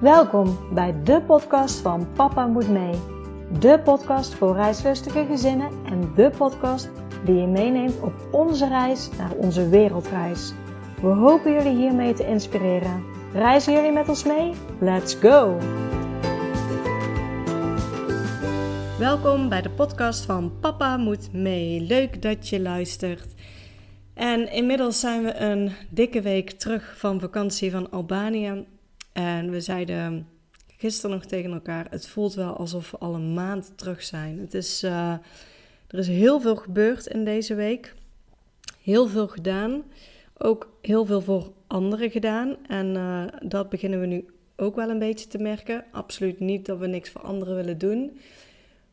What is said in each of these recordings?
Welkom bij de podcast van Papa Moet Mee. De podcast voor reislustige gezinnen en de podcast die je meeneemt op onze reis naar onze wereldreis. We hopen jullie hiermee te inspireren. Reizen jullie met ons mee? Let's go! Welkom bij de podcast van Papa Moet Mee. Leuk dat je luistert. En inmiddels zijn we een dikke week terug van vakantie van Albanië. En we zeiden gisteren nog tegen elkaar: het voelt wel alsof we al een maand terug zijn. Het is, uh, er is heel veel gebeurd in deze week. Heel veel gedaan. Ook heel veel voor anderen gedaan. En uh, dat beginnen we nu ook wel een beetje te merken. Absoluut niet dat we niks voor anderen willen doen.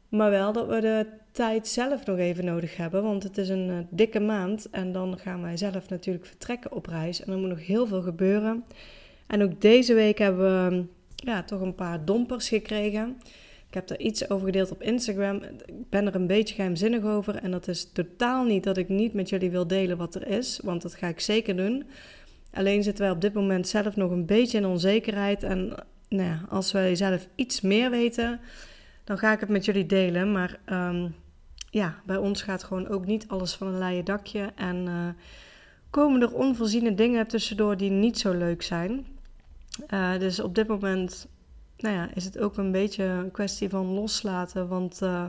Maar wel dat we de tijd zelf nog even nodig hebben. Want het is een uh, dikke maand. En dan gaan wij zelf natuurlijk vertrekken op reis. En er moet nog heel veel gebeuren. En ook deze week hebben we ja, toch een paar dompers gekregen. Ik heb er iets over gedeeld op Instagram. Ik ben er een beetje geheimzinnig over. En dat is totaal niet dat ik niet met jullie wil delen wat er is. Want dat ga ik zeker doen. Alleen zitten wij op dit moment zelf nog een beetje in onzekerheid. En nou ja, als wij zelf iets meer weten, dan ga ik het met jullie delen. Maar um, ja, bij ons gaat gewoon ook niet alles van een leien dakje. En uh, komen er onvoorziene dingen tussendoor die niet zo leuk zijn. Uh, dus op dit moment nou ja, is het ook een beetje een kwestie van loslaten. Want uh,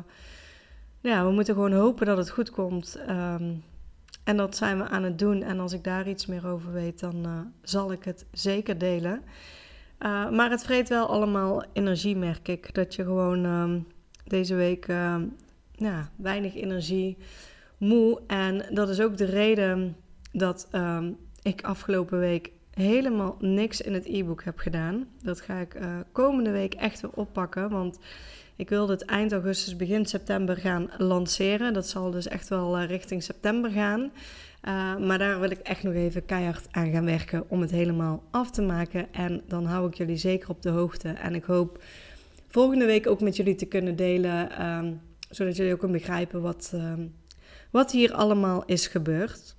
ja, we moeten gewoon hopen dat het goed komt. Um, en dat zijn we aan het doen. En als ik daar iets meer over weet, dan uh, zal ik het zeker delen. maar het vreet wel allemaal energie, merk ik. Dat je gewoon um, deze week ja, weinig energie, moe. En dat is ook de reden dat ik afgelopen week helemaal niks in het e-book heb gedaan. Dat ga ik uh, komende week echt weer oppakken. Want ik wilde het eind augustus, begin september gaan lanceren. Dat zal dus echt wel uh, richting september gaan. Uh, maar daar wil ik echt nog even keihard aan gaan werken om het helemaal af te maken. En dan hou ik jullie zeker op de hoogte. En ik hoop volgende week ook met jullie te kunnen delen. Um, zodat jullie ook kunnen begrijpen wat, um, wat hier allemaal is gebeurd.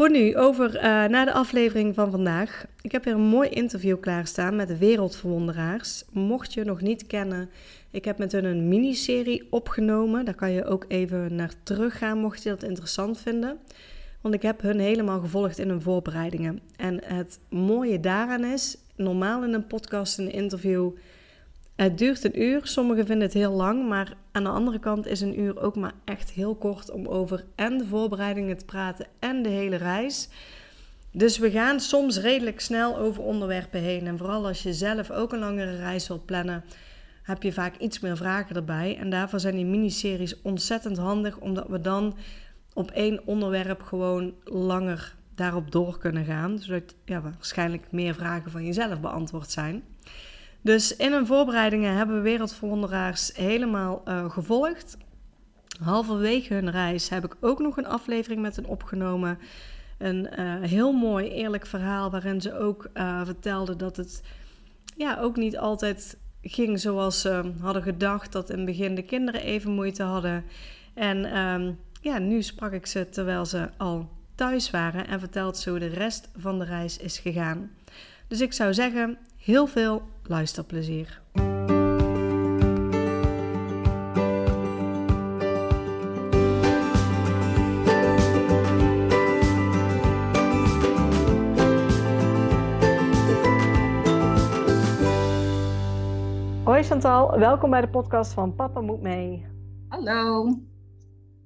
Voor nu, over uh, naar de aflevering van vandaag. Ik heb hier een mooi interview klaarstaan met de wereldverwonderaars. Mocht je nog niet kennen, ik heb met hun een miniserie opgenomen. Daar kan je ook even naar teruggaan, mocht je dat interessant vinden. Want ik heb hun helemaal gevolgd in hun voorbereidingen. En het mooie daaraan is, normaal in een podcast, een interview, het duurt een uur. Sommigen vinden het heel lang, maar aan de andere kant is een uur ook maar echt heel kort om over en de voorbereidingen te praten en de hele reis. Dus we gaan soms redelijk snel over onderwerpen heen. En vooral als je zelf ook een langere reis wilt plannen, heb je vaak iets meer vragen erbij. En daarvoor zijn die miniseries ontzettend handig, omdat we dan op één onderwerp gewoon langer daarop door kunnen gaan. Zodat ja, waarschijnlijk meer vragen van jezelf beantwoord zijn. Dus in hun voorbereidingen hebben we wereldverwonderaars helemaal uh, gevolgd. Halverwege hun reis heb ik ook nog een aflevering met hen opgenomen. Een uh, heel mooi, eerlijk verhaal waarin ze ook uh, vertelde dat het ja, ook niet altijd ging zoals ze hadden gedacht. Dat in het begin de kinderen even moeite hadden. En um, ja, nu sprak ik ze terwijl ze al thuis waren en vertelt ze hoe de rest van de reis is gegaan. Dus ik zou zeggen, heel veel luisterplezier. Hoi Chantal, welkom bij de podcast van Papa Moet Mee. Hallo.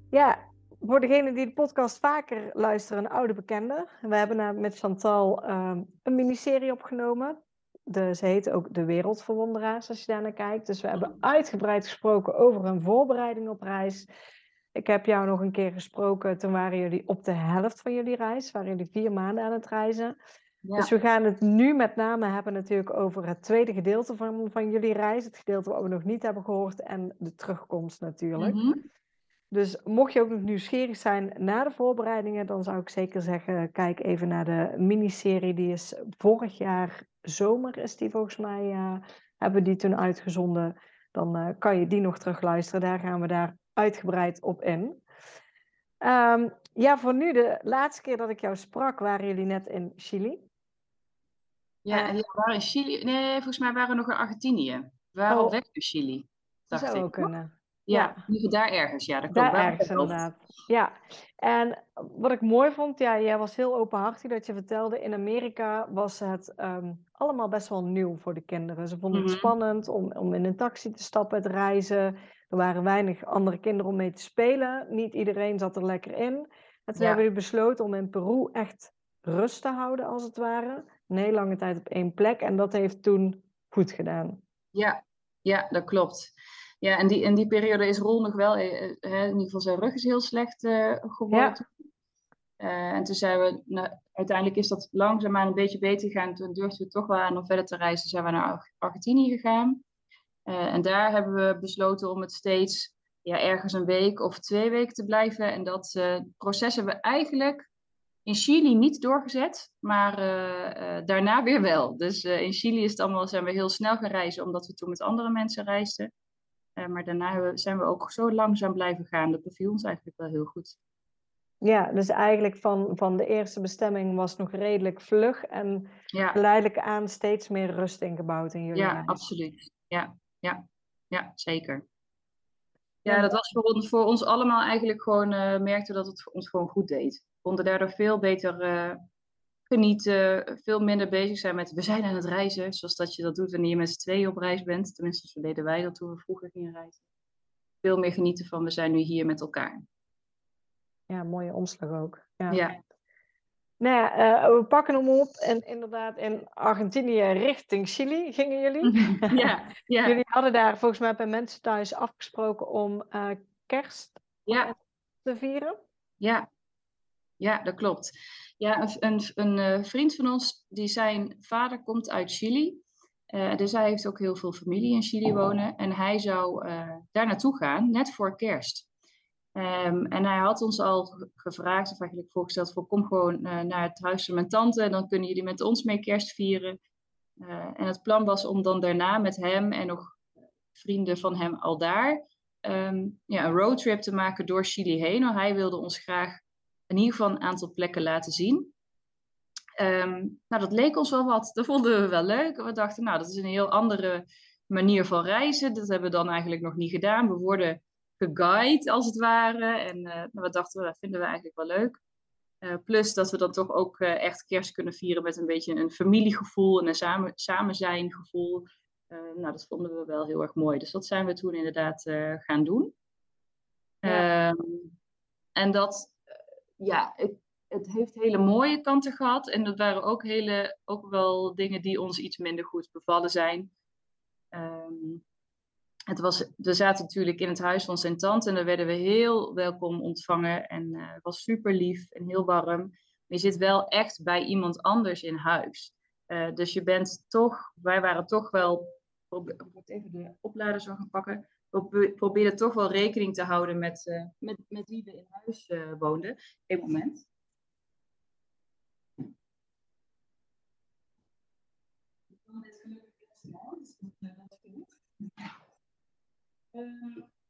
Ja, voor degenen die de podcast vaker luisteren, een oude bekende. We hebben met Chantal um, een miniserie opgenomen. De, ze heet ook De Wereldverwonderaars, als je daar naar kijkt. Dus we hebben uitgebreid gesproken over hun voorbereiding op reis. Ik heb jou nog een keer gesproken, toen waren jullie op de helft van jullie reis. Waren jullie vier maanden aan het reizen. Ja. Dus we gaan het nu met name hebben natuurlijk over het tweede gedeelte van, van jullie reis. Het gedeelte wat we nog niet hebben gehoord en de terugkomst natuurlijk. Mm -hmm. Dus mocht je ook nog nieuwsgierig zijn naar de voorbereidingen, dan zou ik zeker zeggen, kijk even naar de miniserie. Die is vorig jaar zomer, is die volgens mij, uh, hebben die toen uitgezonden. Dan uh, kan je die nog terugluisteren. Daar gaan we daar uitgebreid op in. Um, ja, voor nu, de laatste keer dat ik jou sprak, waren jullie net in Chili. Ja, die waren in Chili. Nee, volgens mij waren we nog in Argentinië. We waren Oh. weg Chili. Dat zou ik. ook kunnen. Ja, geval daar ergens. Ja, dat. Daar ergens inderdaad. Ja, en wat ik mooi vond, ja, jij was heel openhartig dat je vertelde, in Amerika was het ehm, allemaal best wel nieuw voor de kinderen. Ze vonden het Mhm. spannend om, om in een taxi te stappen, te reizen. Er waren weinig andere kinderen om mee te spelen. Niet iedereen zat er lekker in. En toen Ja. hebben we besloten om in Peru echt rust te houden, als het ware. Een hele lange tijd op één plek. En dat heeft toen goed gedaan. Ja, ja, dat klopt. Ja, en die, in die periode is Rol nog wel, eh, eh, in ieder geval zijn rug is heel slecht eh, geworden. Eh, en toen zijn we, nou, uiteindelijk is dat langzaamaan een beetje beter gegaan. Toen durfden we toch wel aan om verder te reizen. Zijn we naar Ar- Argentinië gegaan. En daar hebben we besloten om het steeds ja, ergens een week of twee weken te blijven. En dat proces hebben we eigenlijk in Chili niet doorgezet, maar daarna weer wel. Dus in Chili is het allemaal, zijn we heel snel gaan reizen, omdat we toen met andere mensen reisden. Eh, maar daarna zijn we ook zo langzaam blijven gaan. Dat beviel ons eigenlijk wel heel goed. Ja, dus eigenlijk van, van de eerste bestemming was nog redelijk vlug. En Ja, geleidelijk aan steeds meer rust ingebouwd in jullie ja reis. absoluut. Ja, ja, ja, zeker. Ja, dat was voor ons, voor ons allemaal eigenlijk gewoon, eh merkten we dat het ons gewoon goed deed. We konden daardoor veel beter eh, genieten, veel minder bezig zijn met we zijn aan het reizen, zoals dat je dat doet wanneer je met z'n tweeën op reis bent. Tenminste, zo deden wij dat toen we vroeger gingen reizen. Veel meer genieten van we zijn nu hier met elkaar. Ja, mooie omslag ook. Ja. Ja, Nou ja, eh, we pakken hem op en inderdaad in Argentinië richting Chili gingen jullie. ja, ja, Jullie hadden daar volgens mij bij mensen thuis afgesproken om eh, kerst ja. te vieren. Ja, ja, dat klopt. Ja, een, een, een eh, vriend van ons, die zijn vader komt uit Chili. Eh, dus hij heeft ook heel veel familie in Chili wonen. En hij zou eh, daar naartoe gaan, net voor kerst. Ehm, en hij had ons al ge- gevraagd, of eigenlijk voorgesteld, voor kom gewoon naar het huis van mijn tante. En dan kunnen jullie met ons mee kerst vieren. En het plan was om dan daarna met hem en nog vrienden van hem al daar ehm, ja, een roadtrip te maken door Chili heen. Want hij wilde ons graag in ieder geval een aantal plekken laten zien. Ehm, nou, dat leek ons wel wat. Dat vonden we wel leuk. We dachten, nou, dat is een heel andere manier van reizen. Dat hebben we dan eigenlijk nog niet gedaan. We worden geguide, als het ware. En eh, nou, we dachten, dat vinden we eigenlijk wel leuk. Eh, plus dat we dan toch ook eh, echt kerst kunnen vieren met een beetje een familiegevoel en een samen, samen zijn gevoel. Nou, dat vonden we wel heel erg mooi. Dus dat zijn we toen inderdaad gaan doen. Ja. Ehm, en dat, ja, het, heeft hele mooie kanten gehad. En dat waren ook, hele, ook wel dingen die ons iets minder goed bevallen zijn. Ehm, het was, we zaten natuurlijk in het huis van zijn tante en daar werden we heel welkom ontvangen. En eh, het was super lief en heel warm. Maar je zit wel echt bij iemand anders in huis. Eh, dus je bent toch, wij waren toch wel, ik moet even de oplader zo gaan pakken. We pro- probeerden toch wel rekening te houden met, eh, met, met wie we in huis eh, woonden. Eén moment.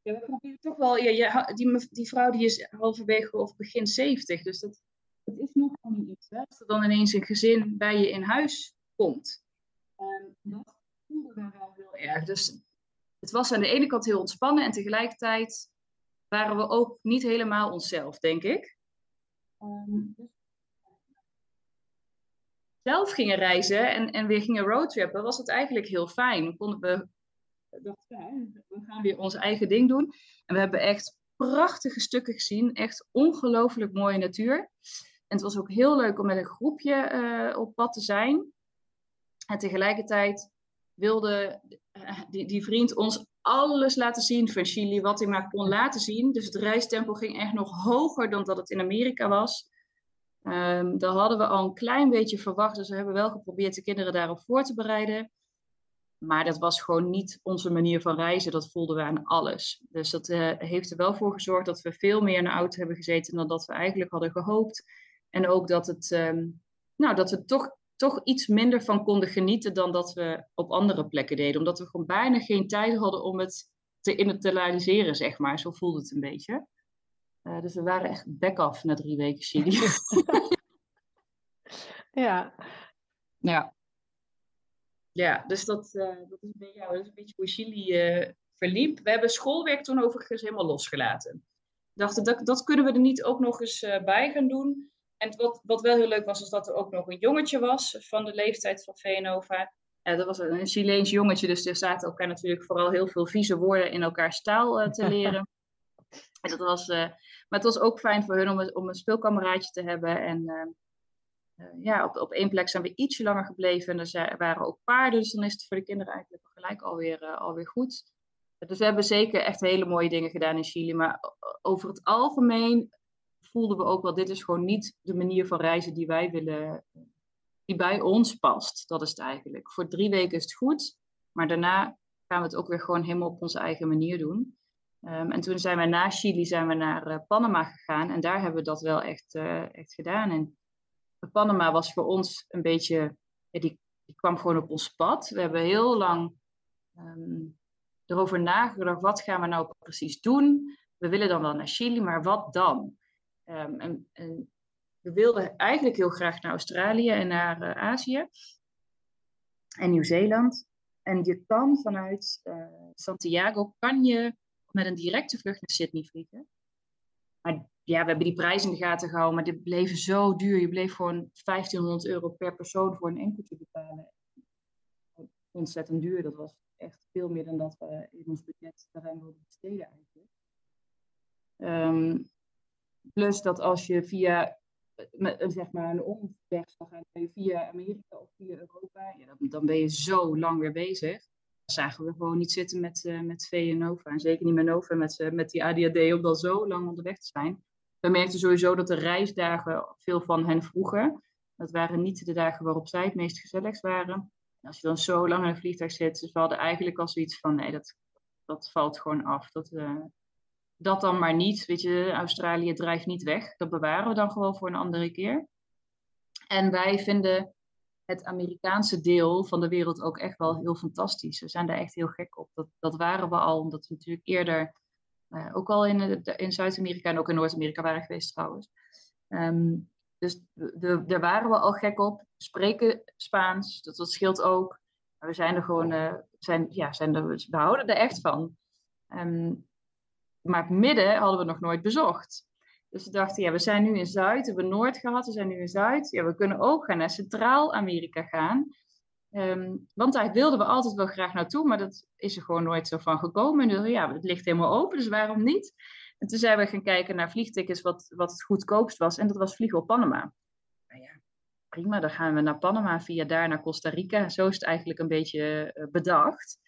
Ja, we proberen toch wel. Ja, je ha- die, die vrouw die is halverwege of begin 70, dus dat, dat is nog niet iets. Hè? Als er dan ineens een gezin bij je in huis komt. Ehm, dat voelde we wel heel erg. Dus het was aan de ene kant heel ontspannen en tegelijkertijd waren we ook niet helemaal onszelf, denk ik. Ehm, zelf gingen reizen en, en weer gingen roadtrippen, was het eigenlijk heel fijn. Konden we dachten, we gaan weer ons eigen ding doen. En we hebben echt prachtige stukken gezien. Echt ongelooflijk mooie natuur. En het was ook heel leuk om met een groepje eh, op pad te zijn. En tegelijkertijd wilde eh, die, die vriend ons alles laten zien van Chili, wat hij maar kon laten zien. Dus het reistempo ging echt nog hoger dan dat het in Amerika was. Ehm dat hadden we al een klein beetje verwacht, dus we hebben wel geprobeerd de kinderen daarop voor te bereiden. Maar dat was gewoon niet onze manier van reizen. Dat voelden we aan alles. Dus dat eh, heeft er wel voor gezorgd dat we veel meer in de auto hebben gezeten dan dat we eigenlijk hadden gehoopt. En ook dat, het, ehm, nou, dat we toch, toch iets minder van konden genieten dan dat we op andere plekken deden. Omdat we gewoon bijna geen tijd hadden om het te internaliseren, zeg maar. Zo voelde het een beetje. Eh, dus we waren echt back off na drie weken Chili. Ja, ja. ja, dus dat, dat, is, ja, dat is een beetje hoe Chili verliep. We hebben schoolwerk toen overigens helemaal losgelaten. We dachten, dat, dat kunnen we er niet ook nog eens bij gaan doen. En wat, wat wel heel leuk was, is dat er ook nog een jongetje was van de leeftijd van Veenova. Uh, dat was een Chileens jongetje, dus er zaten elkaar natuurlijk vooral heel veel vieze woorden in elkaars taal uh, te leren. en dat was, uh, maar het was ook fijn voor hun om, een, om een speelkameraadje te hebben. En ja, op, op één plek zijn we ietsje langer gebleven. En er waren ook paarden, dus dan is het voor de kinderen eigenlijk gelijk alweer, alweer goed. Dus we hebben zeker echt hele mooie dingen gedaan in Chili. Maar over het algemeen voelden we ook wel, dit is gewoon niet de manier van reizen die wij willen, die bij ons past. Dat is het eigenlijk. Voor drie weken is het goed, maar daarna gaan we het ook weer gewoon helemaal op onze eigen manier doen. Ehm, en toen zijn we na Chili zijn we naar uh, Panama gegaan en daar hebben we dat wel echt, uh, echt gedaan. En Panama was voor ons een beetje, die, die, kwam gewoon op ons pad. We hebben heel lang um, erover nagedacht, wat gaan we nou precies doen? We willen dan wel naar Chili, maar wat dan? Um, en, en, we wilden eigenlijk heel graag naar Australië en naar uh, Azië en Nieuw-Zeeland. En je kan vanuit uh, Santiago, kan je met een directe vlucht naar Sydney vliegen. Maar ja, we hebben die prijs in de gaten gehouden, maar dit bleef zo duur. Je bleef gewoon 1500 euro per persoon voor een enkeltje betalen. Ontzettend duur. Dat was echt veel meer dan dat we in ons budget daarin wilden besteden eigenlijk. Um, Plus dat als je via met, zeg maar een omweg zou gaan via Amerika of via Europa, ja, dan, ben je zo lang weer bezig. Zagen we gewoon niet zitten met, uh, met V en Nova. En zeker niet met Nova, met, uh, met die ADHD, om dan zo lang onderweg te zijn. We merkten sowieso dat de reisdagen veel van hen vroegen. Dat waren niet de dagen waarop zij het meest gezelligst waren. En als je dan zo lang in een vliegtuig zit, dus we hadden eigenlijk al zoiets van, nee, dat, dat valt gewoon af. Dat, uh, dat dan maar niet. Weet je, Australië drijft niet weg. Dat bewaren we dan gewoon voor een andere keer. En wij vinden het Amerikaanse deel van de wereld ook echt wel heel fantastisch. We zijn daar echt heel gek op. Dat, dat waren we al, omdat we natuurlijk eerder uh, ook al in, in Zuid-Amerika en ook in Noord-Amerika waren geweest trouwens. Um, dus de, daar waren we al gek op. Spreken Spaans, dat, dat scheelt ook. Maar we zijn er gewoon, uh, zijn, ja, zijn er, we houden er echt van. Um, maar het midden hadden we nog nooit bezocht. Dus we dachten, ja, we zijn nu in Zuid, we hebben Noord gehad, we zijn nu in Zuid. Ja, we kunnen ook gaan naar Centraal-Amerika gaan. Um, want daar wilden we altijd wel graag naartoe, maar dat is er gewoon nooit zo van gekomen. En dus, ja, het ligt helemaal open, dus waarom niet? En toen zijn we gaan kijken naar vliegtickets, wat, wat het goedkoopst was. En dat was vliegen op Panama. Nou ja, prima, dan gaan we naar Panama, via daar naar Costa Rica. Zo is het eigenlijk een beetje uh, bedacht.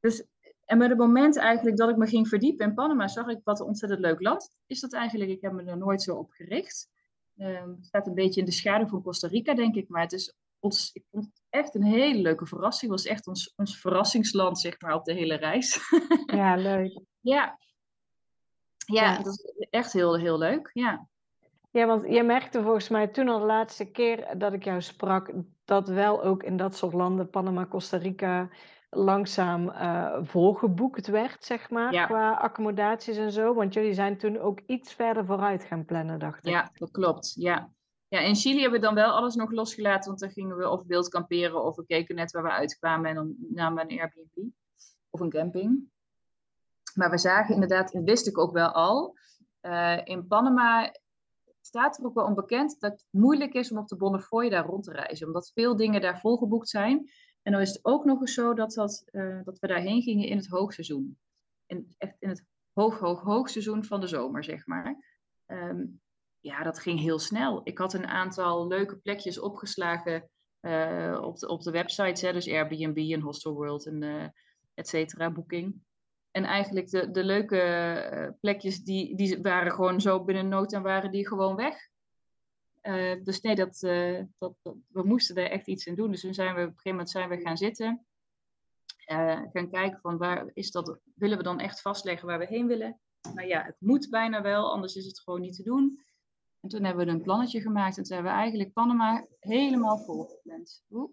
Dus en met het moment eigenlijk dat ik me ging verdiepen in Panama, zag ik wat een ontzettend leuk land is dat eigenlijk. Ik heb me er nooit zo op gericht. Um, het staat een beetje in de schaduw van Costa Rica, denk ik. Maar het is ons, ik vond het echt een hele leuke verrassing. Het was echt ons, ons verrassingsland, zeg maar, op de hele reis. Ja, leuk. ja. ja. Ja, dat is echt heel, heel leuk. Ja. Ja, want je merkte volgens mij toen al de laatste keer dat ik jou sprak, dat wel ook in dat soort landen, Panama, Costa Rica, langzaam uh, volgeboekt werd, zeg maar, qua accommodaties en zo. Want jullie zijn toen ook iets verder vooruit gaan plannen, dacht ik. Ja, dat klopt. Ja. Ja, in Chili hebben we dan wel alles nog losgelaten, want dan gingen we of beeld kamperen of we keken net waar we uitkwamen en dan namen we een Airbnb of een camping. Maar we zagen inderdaad, en wist ik ook wel al, uh, in Panama staat er ook wel onbekend dat het moeilijk is om op de Bonnefoy daar rond te reizen, omdat veel dingen daar volgeboekt zijn. En dan is het ook nog eens zo dat, dat, uh, dat we daarheen gingen in het hoogseizoen. Echt in het hoog, hoog, hoogseizoen van de zomer, zeg maar. Um, ja, dat ging heel snel. Ik had een aantal leuke plekjes opgeslagen uh, op, de, op de websites. Hè, dus Airbnb en Hostelworld en uh, et cetera, Booking. En eigenlijk de, de leuke plekjes, die, die waren gewoon zo binnen nood en waren die gewoon weg. Uh, dus nee, dat, uh, dat, dat, we moesten er echt iets in doen. Dus toen zijn we op een gegeven moment zijn we gaan zitten. Uh, gaan kijken van waar is dat, willen we dan echt vastleggen waar we heen willen? Maar ja, het moet bijna wel, anders is het gewoon niet te doen. En toen hebben we een plannetje gemaakt en toen hebben we eigenlijk Panama helemaal volgepland. Oeh.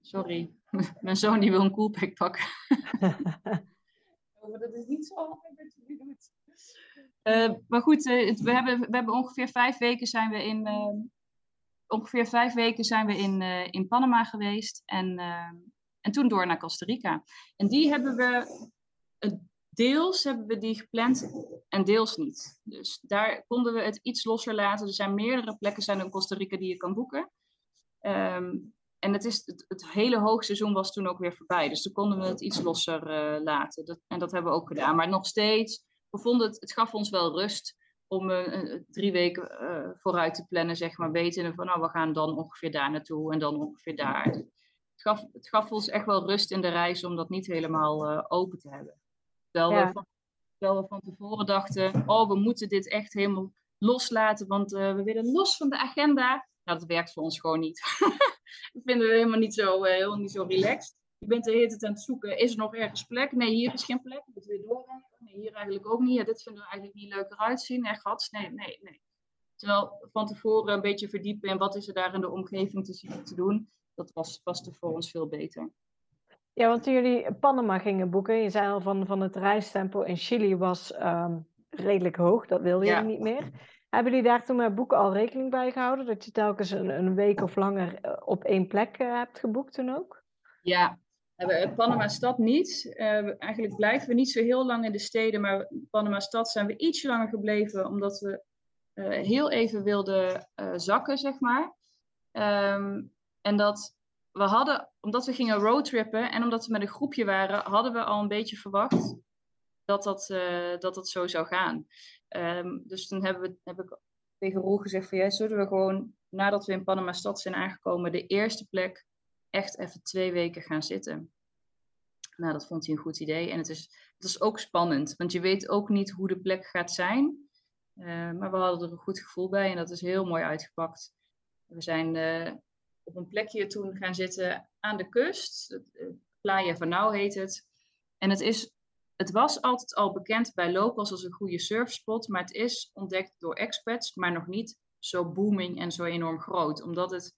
Sorry, mijn zoon die wil een coolpack pakken. oh, dat is niet zo handig dat je doet. Uh, maar goed, uh, we, hebben, we hebben ongeveer vijf weken zijn we in, uh, ongeveer vijf weken zijn we in, in Panama geweest en, en toen door naar Costa Rica. En die hebben we deels hebben we die gepland en deels niet. Dus daar konden we het iets losser laten. Er zijn meerdere plekken zijn in Costa Rica die je kan boeken. Ehm, en het, is, het, hele hoogseizoen was toen ook weer voorbij. Dus toen konden we het iets losser laten. Dat, en dat hebben we ook gedaan. Maar nog steeds, we vonden het, het gaf ons wel rust om uh, drie weken uh, vooruit te plannen, zeg maar. Weten van, nou, we gaan dan ongeveer daar naartoe en dan ongeveer daar. Het gaf, het gaf ons echt wel rust in de reis om dat niet helemaal open te hebben. Terwijl, we van, terwijl we van tevoren dachten, oh, we moeten dit echt helemaal loslaten, want we willen los van de agenda. Nou, dat werkt voor ons gewoon niet. dat vinden we helemaal niet zo, helemaal niet zo relaxed. Je bent de hele tijd aan het zoeken, is er nog ergens plek? Nee, hier is geen plek. Moet weer doorrijden? Nee, hier eigenlijk ook niet. Ja, dit vinden we eigenlijk niet leuker uitzien. Echt gats? Nee, nee, nee. Terwijl van tevoren een beetje verdiepen in wat is er daar in de omgeving te, te doen, dat was, paste voor ons veel beter. Ja, want toen jullie Panama gingen boeken, je zei al van, van het reistempo in Chili was um, redelijk hoog, dat wilde je niet meer. Hebben jullie daar toen met boeken al rekening bij gehouden? Dat je telkens een, een week of langer eh, op één plek uh, hebt geboekt toen ook? Ja, Panama stad niet. Uh, eigenlijk blijven we niet zo heel lang in de steden, maar Panama stad zijn we ietsje langer gebleven, omdat we heel even wilden zakken, zeg maar. Um, en dat we hadden, omdat we gingen roadtrippen en omdat we met een groepje waren, hadden we al een beetje verwacht dat dat, dat, dat zo zou gaan. Ehm, dus toen hebben we, heb ik tegen Roel gezegd van, ja, zullen we gewoon, nadat we in Panama stad zijn aangekomen, de eerste plek echt even twee weken gaan zitten. Nou, dat vond hij een goed idee. En het is, het is ook spannend, want je weet ook niet hoe de plek gaat zijn. Uh, maar we hadden er een goed gevoel bij en dat is heel mooi uitgepakt. We zijn uh, op een plekje toen gaan zitten aan de kust. Eh, Playa Vanau heet het. En het is het was altijd al bekend bij locals als een goede surfspot, maar het is ontdekt door expats, maar nog niet zo booming en zo enorm groot. Omdat het,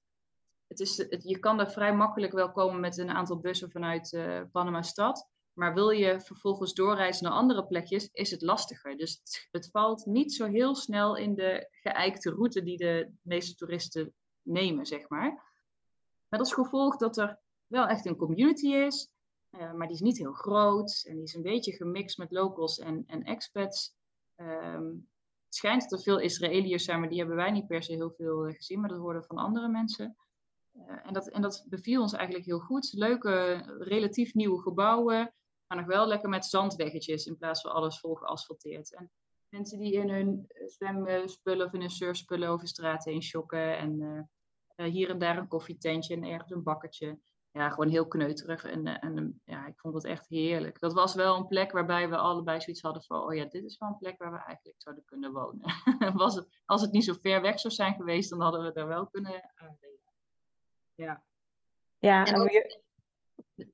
het is, je kan daar vrij makkelijk wel komen met een aantal bussen vanuit uh, Panama stad, maar wil je vervolgens doorreizen naar andere plekjes, is het lastiger. Dus het, valt niet zo heel snel in de geëikte route die de meeste toeristen nemen, zeg maar. Met als gevolg dat er wel echt een community is, uh, maar die is niet heel groot en die is een beetje gemixt met locals en, en expats. Um, het schijnt dat er veel Israëliërs zijn, maar die hebben wij niet per se heel veel eh, gezien, maar dat hoorden van andere mensen. Uh, en, dat, en dat beviel ons eigenlijk heel goed. Leuke, relatief nieuwe gebouwen, maar nog wel lekker met zandweggetjes in plaats van alles vol geasfalteerd. En mensen die in hun zwemspullen of in hun surfspullen over straat heen shocken en uh, hier en daar een koffietentje en ergens een bakkertje ja, gewoon heel kneuterig. En, eh, en ja, ik vond het echt heerlijk. Dat was wel een plek waarbij we allebei zoiets hadden van, oh ja, dit is wel een plek waar we eigenlijk zouden kunnen wonen. was als het niet zo ver weg zou zijn geweest, dan hadden we daar wel kunnen Ja. Ja, en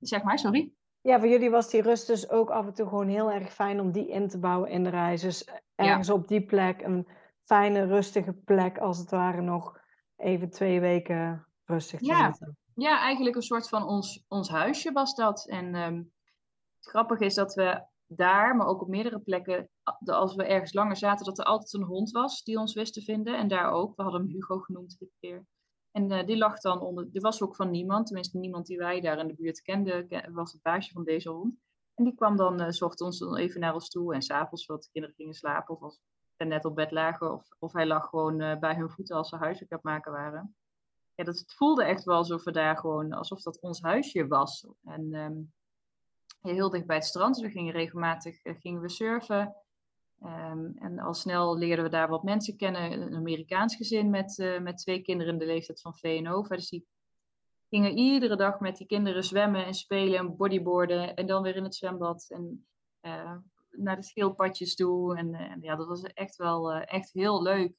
zeg maar, sorry. Ja, voor jullie was die rust dus ook af en toe gewoon heel erg fijn om die in te bouwen in de reis. Dus ergens op die plek, een fijne, rustige plek, als het ware nog even twee weken rustig te ja. zitten ja, eigenlijk een soort van ons, ons huisje was dat. En um, het grappige is dat we daar, maar ook op meerdere plekken, als we ergens langer zaten, dat er altijd een hond was die ons wist te vinden. En daar ook. We hadden hem Hugo genoemd dit keer. En uh, die lag dan onder, die was ook van niemand, tenminste niemand die wij daar in de buurt kenden, was het baasje van deze hond. En die kwam dan, uh, zocht ons dan even naar ons toe en s'avonds, wat de kinderen gingen slapen of als ze net op bed lagen, of, of hij lag gewoon uh, bij hun voeten als ze huiswerk aan het maken waren ja, dat, het voelde echt wel alsof we daar gewoon, alsof dat ons huisje was. En um, heel dicht bij het strand, dus we gingen regelmatig gingen we surfen. Um, en al snel leerden we daar wat mensen kennen. Een Amerikaans gezin met, uh, met twee kinderen in de leeftijd van VNO. Dus die gingen iedere dag met die kinderen zwemmen en spelen en bodyboarden. En dan weer in het zwembad en uh, naar de schildpadjes toe. En, en ja, dat was echt wel echt heel leuk.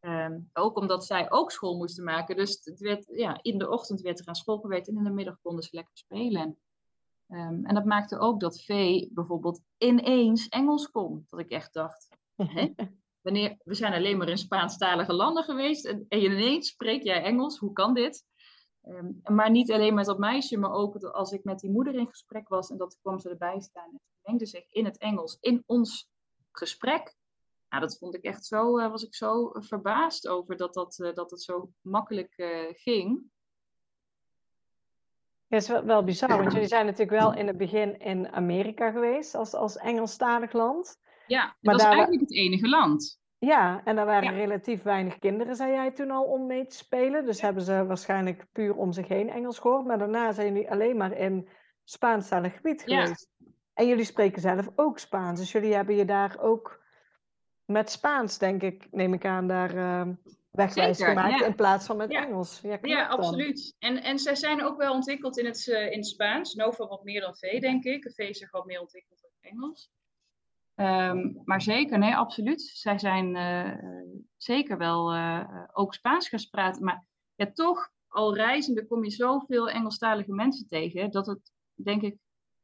Ehm, ook omdat zij ook school moesten maken. Dus het werd, ja, in de ochtend werd er aan school gewerkt en in de middag konden ze lekker spelen. Um, en dat maakte ook dat Vee bijvoorbeeld ineens Engels kon. Dat ik echt dacht, hè? Wanneer, we zijn alleen maar in Spaanstalige landen geweest en, en ineens spreek jij Engels, hoe kan dit? Um, maar niet alleen met dat meisje, maar ook als ik met die moeder in gesprek was en dat kwam ze erbij staan en ze mengde zich in het Engels in ons gesprek Ja, dat vond ik echt zo, uh, was ik zo verbaasd over dat, dat, uh, dat het zo makkelijk uh, ging. Het is wel, wel bizar, want jullie zijn natuurlijk wel in het begin in Amerika geweest als, als Engelstalig land. Ja, dat maar was eigenlijk het enige land. Ja, en daar waren ja. relatief weinig kinderen, zei jij toen al, om mee te spelen. Dus hebben ze waarschijnlijk puur om zich heen Engels gehoord. Maar daarna zijn jullie alleen maar in Spaanstalig gebied geweest. Ja. En jullie spreken zelf ook Spaans. Dus jullie hebben je daar ook met Spaans, denk ik, neem ik aan, daar uh, wegwijs gemaakt. In plaats van met Engels. Ja, ja absoluut. En, en zij zijn ook wel ontwikkeld in het, uh, in het Spaans. Nova wat meer dan V, denk ik. V is wat meer ontwikkeld in Engels. Um, maar zeker, nee, absoluut. Zij zijn uh, zeker wel uh, ook Spaans gaan praten. Maar ja, toch, al reizende kom je zoveel Engelstalige mensen tegen, dat het, denk ik...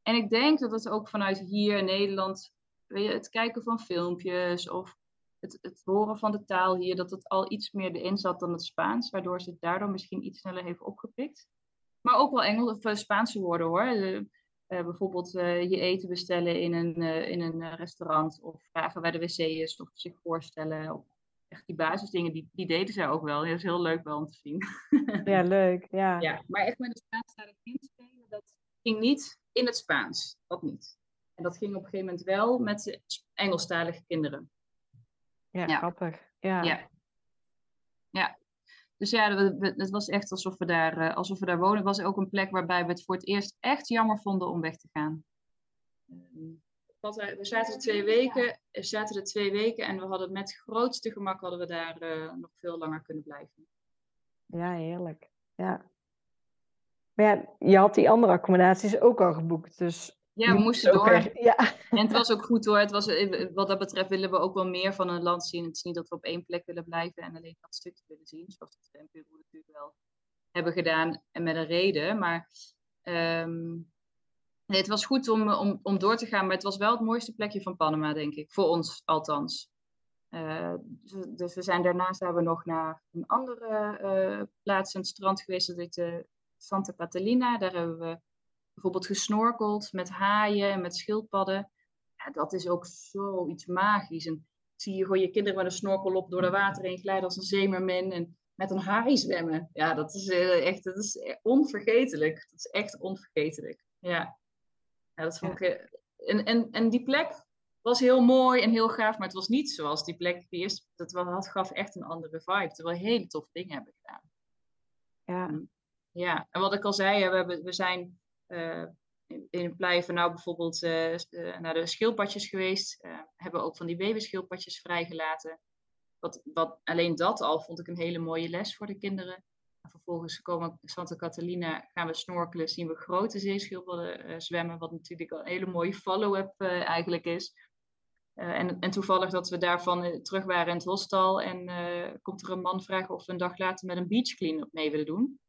En ik denk dat het ook vanuit hier in Nederland, weet je, het kijken van filmpjes of het, het horen van de taal hier, dat het al iets meer erin zat dan het Spaans, waardoor ze het daardoor misschien iets sneller heeft opgepikt. Maar ook wel Engels of Spaanse woorden hoor. Uh, bijvoorbeeld uh, je eten bestellen in een, uh, in een restaurant of vragen waar de wc is of zich voorstellen. Of echt die basisdingen, die, die deden zij ook wel. Dat is heel leuk wel om te zien. ja, leuk. Ja. ja, maar echt met een Spaanstalig kind spelen, dat ging niet in het Spaans. Dat niet. En dat ging op een gegeven moment wel met de Engelstalige kinderen. Ja, ja. grappig. Ja. ja. Ja, dus ja, het was echt alsof we, daar, eh, alsof we daar wonen. Het was ook een plek waarbij we het voor het eerst echt jammer vonden om weg te gaan. We zaten er twee weken, zaten er twee weken en we hadden met grootste gemak hadden we daar uh, nog veel langer kunnen blijven. Ja, heerlijk. Ja. Maar ja, je had die andere accommodaties ook al geboekt, dus ja, we moesten door. Ja. En het was ook goed hoor. Het was, eh, wat dat betreft willen we ook wel meer van een land zien. Het is niet dat we op één plek willen blijven en alleen dat stukje willen zien. Zoals we in Peru natuurlijk wel hebben gedaan en met een reden. Maar um, nee, het was goed om, om, om door te gaan. Maar het was wel het mooiste plekje van Panama, denk ik. Voor ons althans. Uh, dus, dus, we zijn daarna zijn we nog naar een andere uh, plaats aan het strand geweest. Dat heet uh, Santa Catalina. Daar hebben we bijvoorbeeld gesnorkeld met haaien en met schildpadden. Ja, dat is ook zoiets magisch. En zie je gewoon je kinderen met een snorkel op door de water heen glijden als een zeemermin en met een haai zwemmen. Ja, dat is uh, echt dat is onvergetelijk. Dat is echt onvergetelijk. Ja, ja dat vond ik... Uh, en, en, en die plek was heel mooi en heel gaaf, maar het was niet zoals die plek die eerste... Dat had, gaf echt een andere vibe, terwijl we hele toffe dingen hebben gedaan. Ja. Ja, en wat ik al zei, we, hebben, we zijn in, in Playa nou bijvoorbeeld uh, naar de schildpadjes geweest. hebben ook van die babyschildpadjes vrijgelaten. Wat, wat, alleen dat al vond ik een hele mooie les voor de kinderen. En vervolgens komen Santa Catalina, gaan we snorkelen, zien we grote zeeschildpadden zwemmen. Wat natuurlijk een hele mooie follow-up eigenlijk is. Uh, en, en, toevallig dat we daarvan terug waren in het hostel. En uh, komt er een man vragen of we een dag later met een beach clean-up mee willen doen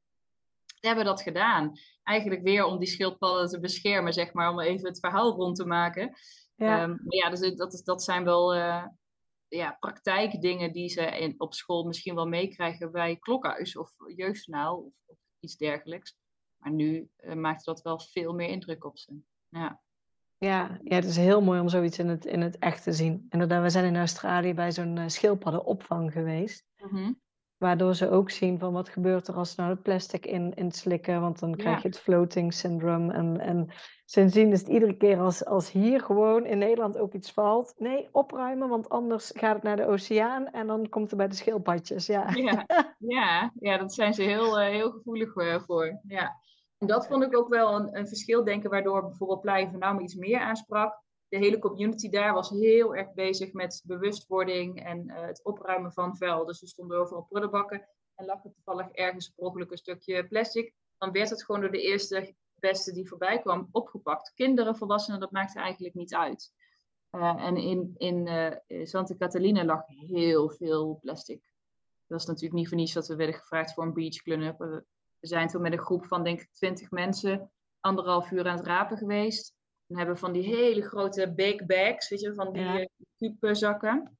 hebben dat gedaan. Eigenlijk weer om die schildpadden te beschermen, zeg maar, om even het verhaal rond te maken. Ja. Um, maar ja, dus dat, is, dat zijn wel uh, ja, praktijkdingen die ze in, op school misschien wel meekrijgen bij klokhuis of jeugdjournaal of, of, iets dergelijks. Maar nu uh, maakt dat wel veel meer indruk op ze. Ja. Ja, ja, het is heel mooi om zoiets in het, in het echt te zien. En we zijn in Australië bij zo'n schildpaddenopvang geweest. Mm -hmm. Waardoor ze ook zien van wat gebeurt er als ze nou het plastic in, in slikken. Want dan krijg je het floating syndrome. En, en sindsdien is het iedere keer als, als hier gewoon in Nederland ook iets valt. Nee, opruimen, want anders gaat het naar de oceaan. En dan komt het bij de schildpadjes. Ja, ja, ja, ja dat zijn ze heel, uh, heel gevoelig uh, voor. Ja. En dat vond ik ook wel een, een verschil denken. Waardoor bijvoorbeeld Playa van nou iets meer aansprak de hele community daar was heel erg bezig met bewustwording en uh, het opruimen van vuil. Dus we stonden overal prullenbakken en lag er toevallig ergens per een stukje plastic. Dan werd het gewoon door de eerste beste die voorbij kwam opgepakt. Kinderen, volwassenen, dat maakte eigenlijk niet uit. Uh, en in, in uh, Santa Catalina lag heel veel plastic. Dat was natuurlijk niet voor niets dat we werden gevraagd voor een beach clean-up. We zijn toen met een groep van denk ik twintig mensen anderhalf uur aan het rapen geweest. Dan hebben we van die hele grote big bags, weet je, van die ja. Eh, zakken.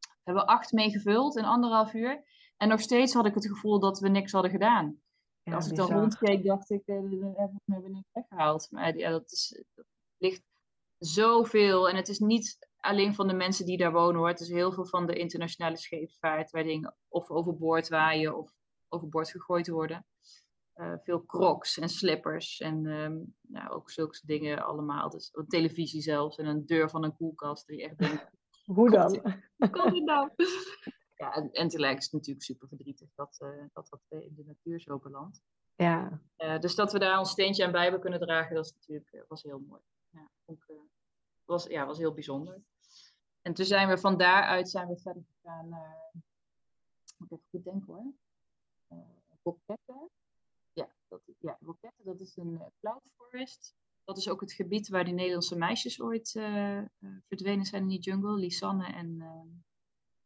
We hebben acht mee gevuld in anderhalf uur. En nog steeds had ik het gevoel dat we niks hadden gedaan. Ja, Als ik dan rondkeek, dacht ik, uh, hebben we niks weggehaald. Maar ja, dat, is, dat ligt zoveel. En het is niet alleen van de mensen die daar wonen hoor. Het is heel veel van de internationale scheepvaart, waar dingen of overboord waaien of overboord gegooid worden. Uh, veel crocs en slippers en um, nou, ook zulke dingen allemaal. Dus een televisie zelfs en een deur van een koelkast die echt denkt... Hoe dan? Hoe komt het nou? ja, en, en tegelijk is het natuurlijk super verdrietig dat, uh, dat dat in de natuur zo belandt. Ja. Uh, dus dat we daar ons steentje aan bij hebben kunnen dragen, dat is natuurlijk, was heel mooi. Ja, ook, was, ja, was heel bijzonder. En toen zijn we van daaruit zijn we verder gegaan naar, moet ik even goed denken hoor, Boketten. Ja, dat, ja, Boketten, dat is een uh, cloud forest. Dat is ook het gebied waar die Nederlandse meisjes ooit uh, verdwenen zijn in die jungle. Lisanne en,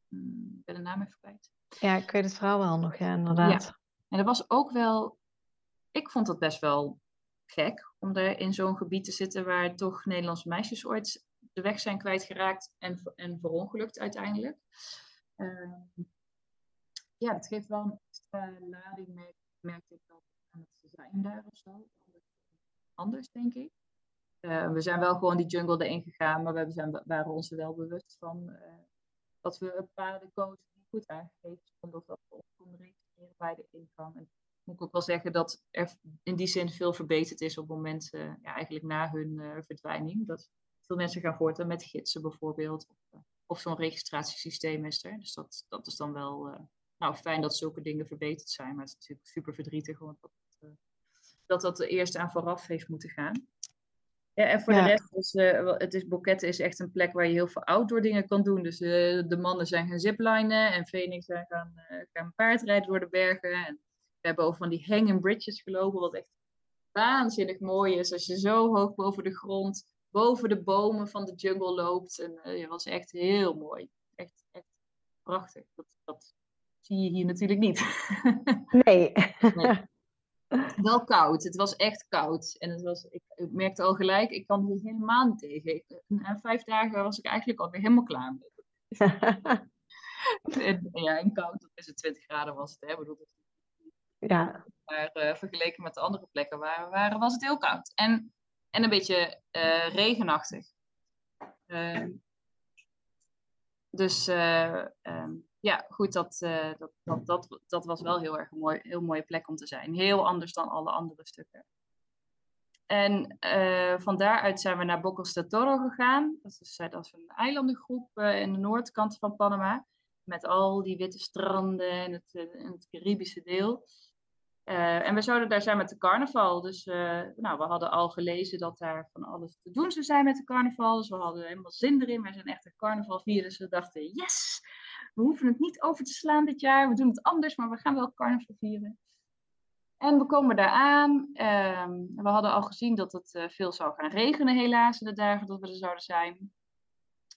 mm, ik ben de naam even kwijt. Ja, ik weet het verhaal wel nog, ja, inderdaad. Ja. En dat was ook wel, ik vond dat best wel gek om daar in zo'n gebied te zitten waar toch Nederlandse meisjes ooit de weg zijn kwijtgeraakt en, en verongelukt uiteindelijk. Uh, ja, dat geeft wel een extra lading, merk, merk ik dat daar zo. Anders, denk ik. Uh, we zijn wel gewoon die jungle erin gegaan, maar we zijn, waren ons er wel bewust van uh, dat we paden kozen die goed aangegeven of dat we ons konden registreren bij de ingang. En moet ik ook wel zeggen dat er in die zin veel verbeterd is op het moment, uh, ja, eigenlijk na hun verdwijning. Dat veel mensen gaan voortaan met gidsen bijvoorbeeld. Of, zo'n registratiesysteem is er. Dus dat, dat is dan wel nou, fijn dat zulke dingen verbeterd zijn. Maar het is natuurlijk super verdrietig uh, dat dat eerst aan vooraf heeft moeten gaan. Ja, en voor ja. de rest, is, het is, Boketten is echt een plek waar je heel veel outdoor dingen kan doen. Dus de mannen zijn gaan ziplinen en Phoenix zijn gaan, gaan paardrijden door de bergen. En we hebben over van die hanging bridges gelopen, wat echt waanzinnig mooi is. Als je zo hoog boven de grond boven de bomen van de jungle loopt. En uh, het was echt heel mooi. Echt, echt prachtig. Dat, dat zie je hier natuurlijk niet. nee. nee. Wel koud. Het was echt koud. En het was, ik, ik merkte al gelijk, ik kan hier helemaal niet tegen. Ik, na vijf dagen was ik eigenlijk alweer helemaal klaar mee. en, ja, en koud, dat is het 20 graden was het. Hè? Bedoel, ja. Maar uh, vergeleken met de andere plekken waar we waren, was het heel koud. En en een beetje uh, regenachtig. Uh, dus uh, um, ja, goed, dat, dat, dat, dat, dat was wel heel erg een mooi, heel mooie plek om te zijn. Heel anders dan alle andere stukken. En van daaruit zijn we naar Bocos de Toro gegaan. Dat is, dat is een eilandengroep in de noordkant van Panama. Met al die witte stranden en het, en het Caribische deel. En we zouden daar zijn met de carnaval. Dus nou, we hadden al gelezen dat daar van alles te doen zou zijn met de carnaval. Dus we hadden helemaal zin erin. Wij zijn echt een carnavalvieren. Dus we dachten, yes, we hoeven het niet over te slaan dit jaar. We doen het anders, maar we gaan wel carnaval vieren. En we komen daar aan. Uh, we hadden al gezien dat het uh, veel zou gaan regenen helaas de dagen dat we er zouden zijn.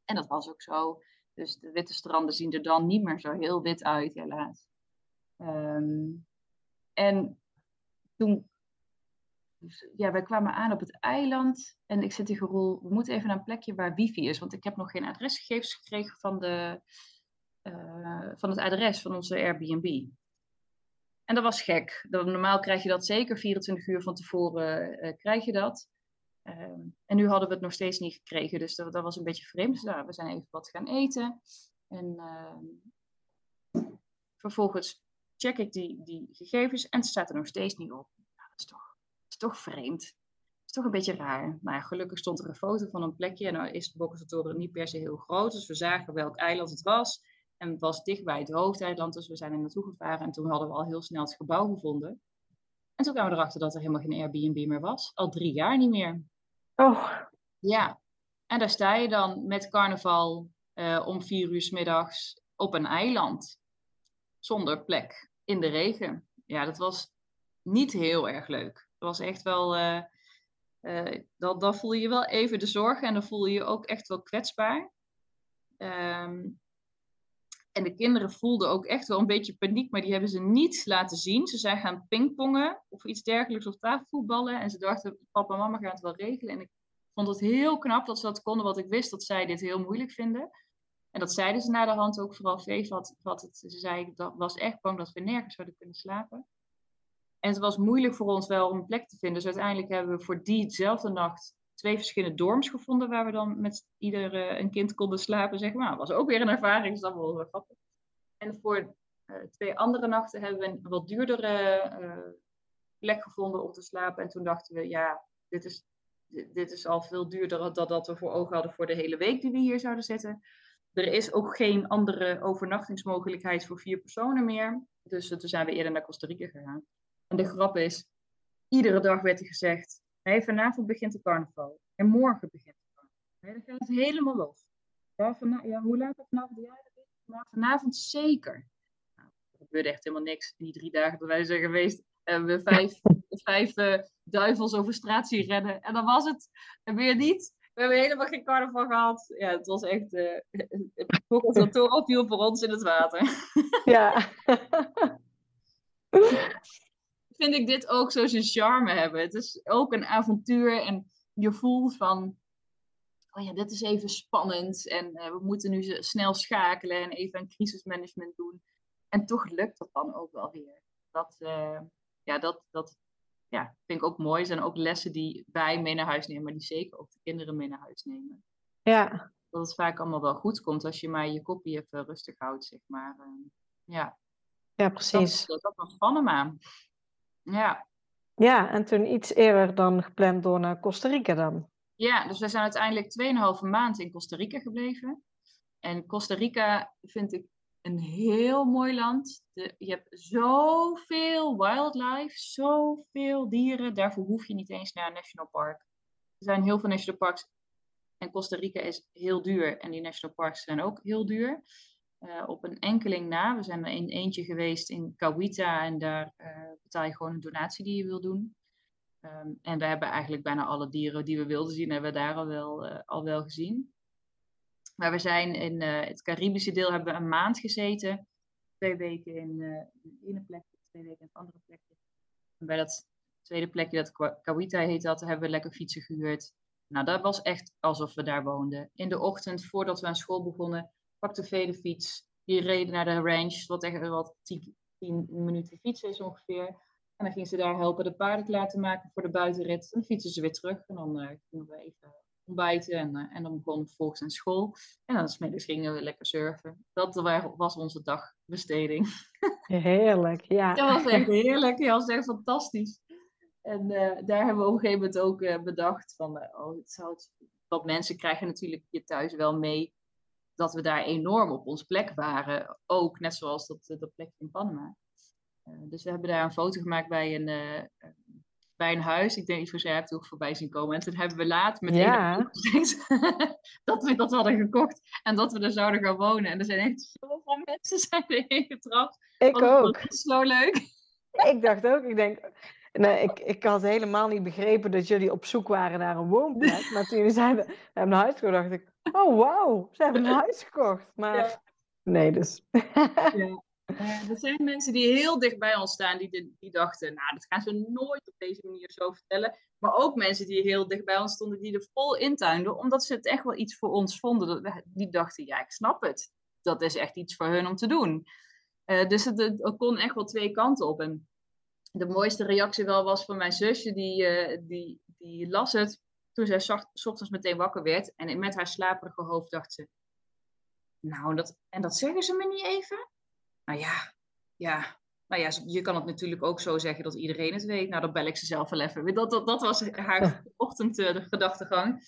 En dat was ook zo. Dus de witte stranden zien er dan niet meer zo heel wit uit helaas. Um, en toen, ja, wij kwamen aan op het eiland en ik zei tegen Roel, we moeten even naar een plekje waar wifi is, want ik heb nog geen adresgegevens gekregen van, de, uh, van het adres van onze Airbnb. En dat was gek. Normaal krijg je dat zeker 24 uur van tevoren, uh, krijg je dat. Uh, en nu hadden we het nog steeds niet gekregen, dus dat, was een beetje vreemd. Dus, nou, we zijn even wat gaan eten. En ehm, vervolgens check ik die, die gegevens en het staat er nog steeds niet op. Nou, dat, is toch, dat is toch vreemd. Toch een beetje raar. Maar gelukkig stond er een foto van een plekje. En nou is de Bokkentoren niet per se heel groot. Dus we zagen welk eiland het was. En het was dichtbij het hoofdeiland. Dus we zijn er naartoe gevaren. En toen hadden we al heel snel het gebouw gevonden. En toen kwamen we erachter dat er helemaal geen Airbnb meer was. Al drie jaar niet meer. Oh. Ja. En daar sta je dan met carnaval uh, om vier uur s middags op een eiland. Zonder plek in de regen. Ja, dat was niet heel erg leuk. Het was echt wel. Uh, uh, dan, dan voel je je wel even de zorgen en dan voel je je ook echt wel kwetsbaar. Um, en de kinderen voelden ook echt wel een beetje paniek, maar die hebben ze niet laten zien. Ze zijn gaan pingpongen of iets dergelijks of tafelvoetballen. En ze dachten, papa en mama gaan het wel regelen. En ik vond het heel knap dat ze dat konden, want ik wist dat zij dit heel moeilijk vinden. En dat zeiden ze na de hand ook, vooral had, had het. Ze zei, dat was echt bang dat we nergens zouden kunnen slapen. En het was moeilijk voor ons wel om een plek te vinden. Dus uiteindelijk hebben we voor diezelfde nacht twee verschillende dorms gevonden waar we dan met ieder een kind konden slapen, zeg maar. Dat was ook weer een ervaring, dus dat was wel grappig. En voor twee andere nachten hebben we een wat duurdere plek gevonden om te slapen. En toen dachten we, ja, dit is, dit is al veel duurder dan dat we voor ogen hadden voor de hele week die we hier zouden zitten. Er is ook geen andere overnachtingsmogelijkheid voor vier personen meer. Dus toen zijn we eerder naar Costa Rica gegaan. En de grap is, iedere dag werd er gezegd, hey, vanavond begint de carnaval. En morgen begint de carnaval. dan gaat het helemaal los. Ja, ja hoe laat het vanavond? Ja, maar vanavond zeker. Nou, er gebeurde echt helemaal niks in die drie dagen dat wij zijn geweest. Hebben we vijf, vijf uh, duivels over straat zien rennen. En dan was het en weer niet. We hebben helemaal geen carnaval gehad. Ja, het was echt... Uh, het toren viel voor ons in het water. Ja. Vind ik dit ook zo zijn charme hebben. Het is ook een avontuur en je voelt van... Oh ja, dit is even spannend en uh, we moeten nu snel schakelen en even een crisismanagement doen. En toch lukt dat dan ook wel weer. Dat, uh, ja, dat, dat ja, vind ik ook mooi. Er zijn ook lessen die wij mee naar huis nemen, maar die zeker ook de kinderen mee naar huis nemen. Ja. Dat het vaak allemaal wel goed komt als je maar je kopje even rustig houdt, zeg maar. Ehm, ja. Ja, precies. Dat, dat was Panama. Ja. Ja, en toen iets eerder dan gepland door naar Costa Rica dan. Ja, dus we zijn uiteindelijk 2,5 maand in Costa Rica gebleven. En Costa Rica vind ik een heel mooi land. De, je hebt zoveel wildlife, zoveel dieren. Daarvoor hoef je niet eens naar een national park. Er zijn heel veel national parks. En Costa Rica is heel duur. En die national parks zijn ook heel duur. Uh, op een enkeling na. We zijn er in eentje geweest in Cahuita. En daar uh, betaal je gewoon een donatie die je wil doen. Um, en we hebben eigenlijk bijna alle dieren die we wilden zien, hebben we daar al wel, uh, al wel gezien. Maar we zijn in het Caribische deel hebben we een maand gezeten. Twee weken in uh, het ene plekje, twee weken in het andere plekje. En bij dat tweede plekje, dat Kawita heet dat, hebben we lekker fietsen gehuurd. Nou, dat was echt alsof we daar woonden. In de ochtend, voordat we aan school begonnen, pakte Vee de fiets. Die reden naar de ranch, wat echt wat tien, tien minuten fietsen is ongeveer. En dan gingen ze daar helpen de paarden klaar te maken voor de buitenrit. En dan fietsen ze weer terug. En dan uh, gingen we even ontbijten en, uh, en dan begon vervolgens aan school. En dan smiddags gingen we lekker surfen. Dat was onze dagbesteding. Heerlijk, ja. Dat was echt heerlijk. Ja, dat was echt fantastisch. En uh, daar hebben we op een gegeven moment ook uh, bedacht van, oh, het zou het, wat mensen krijgen natuurlijk je thuis wel mee dat we daar enorm op ons plek waren. Ook net zoals dat, dat plekje in Panama. dus we hebben daar een foto gemaakt bij een, bij een huis. Ik denk, ik voor hebt ook voorbij zien komen. En toen hebben we laat met ja. dat we dat hadden gekocht en dat we er zouden gaan wonen. En er zijn echt zoveel mensen zijn erheen getrapt. Ik ook. zo leuk. Ik dacht ook, ik denk, nee, ik, ik had helemaal niet begrepen dat jullie op zoek waren naar een woonplek. Maar toen jullie zeiden, we hebben een huis gekocht, dacht ik, oh wauw, ze hebben een huis gekocht. Maar nee, dus. Ja. Uh, er zijn mensen die heel dicht bij ons staan, die, die dachten, nou, dat gaan ze nooit op deze manier zo vertellen. Maar ook mensen die heel dicht bij ons stonden, die er vol intuinden, omdat ze het echt wel iets voor ons vonden. Die dachten, ja, ik snap het. Dat is echt iets voor hun om te doen. Uh, dus het, het, kon echt wel twee kanten op. En de mooiste reactie wel was van mijn zusje, die, uh, die, die las het toen zij s ochtends meteen wakker werd. En met haar slaperige hoofd dacht ze, nou, dat, en dat zeggen ze me niet even? Nou ja, ja, nou ja, je kan het natuurlijk ook zo zeggen dat iedereen het weet. Nou, dan bel ik ze zelf wel even. Dat, dat, dat was haar ochtendgedachtegang. Uh,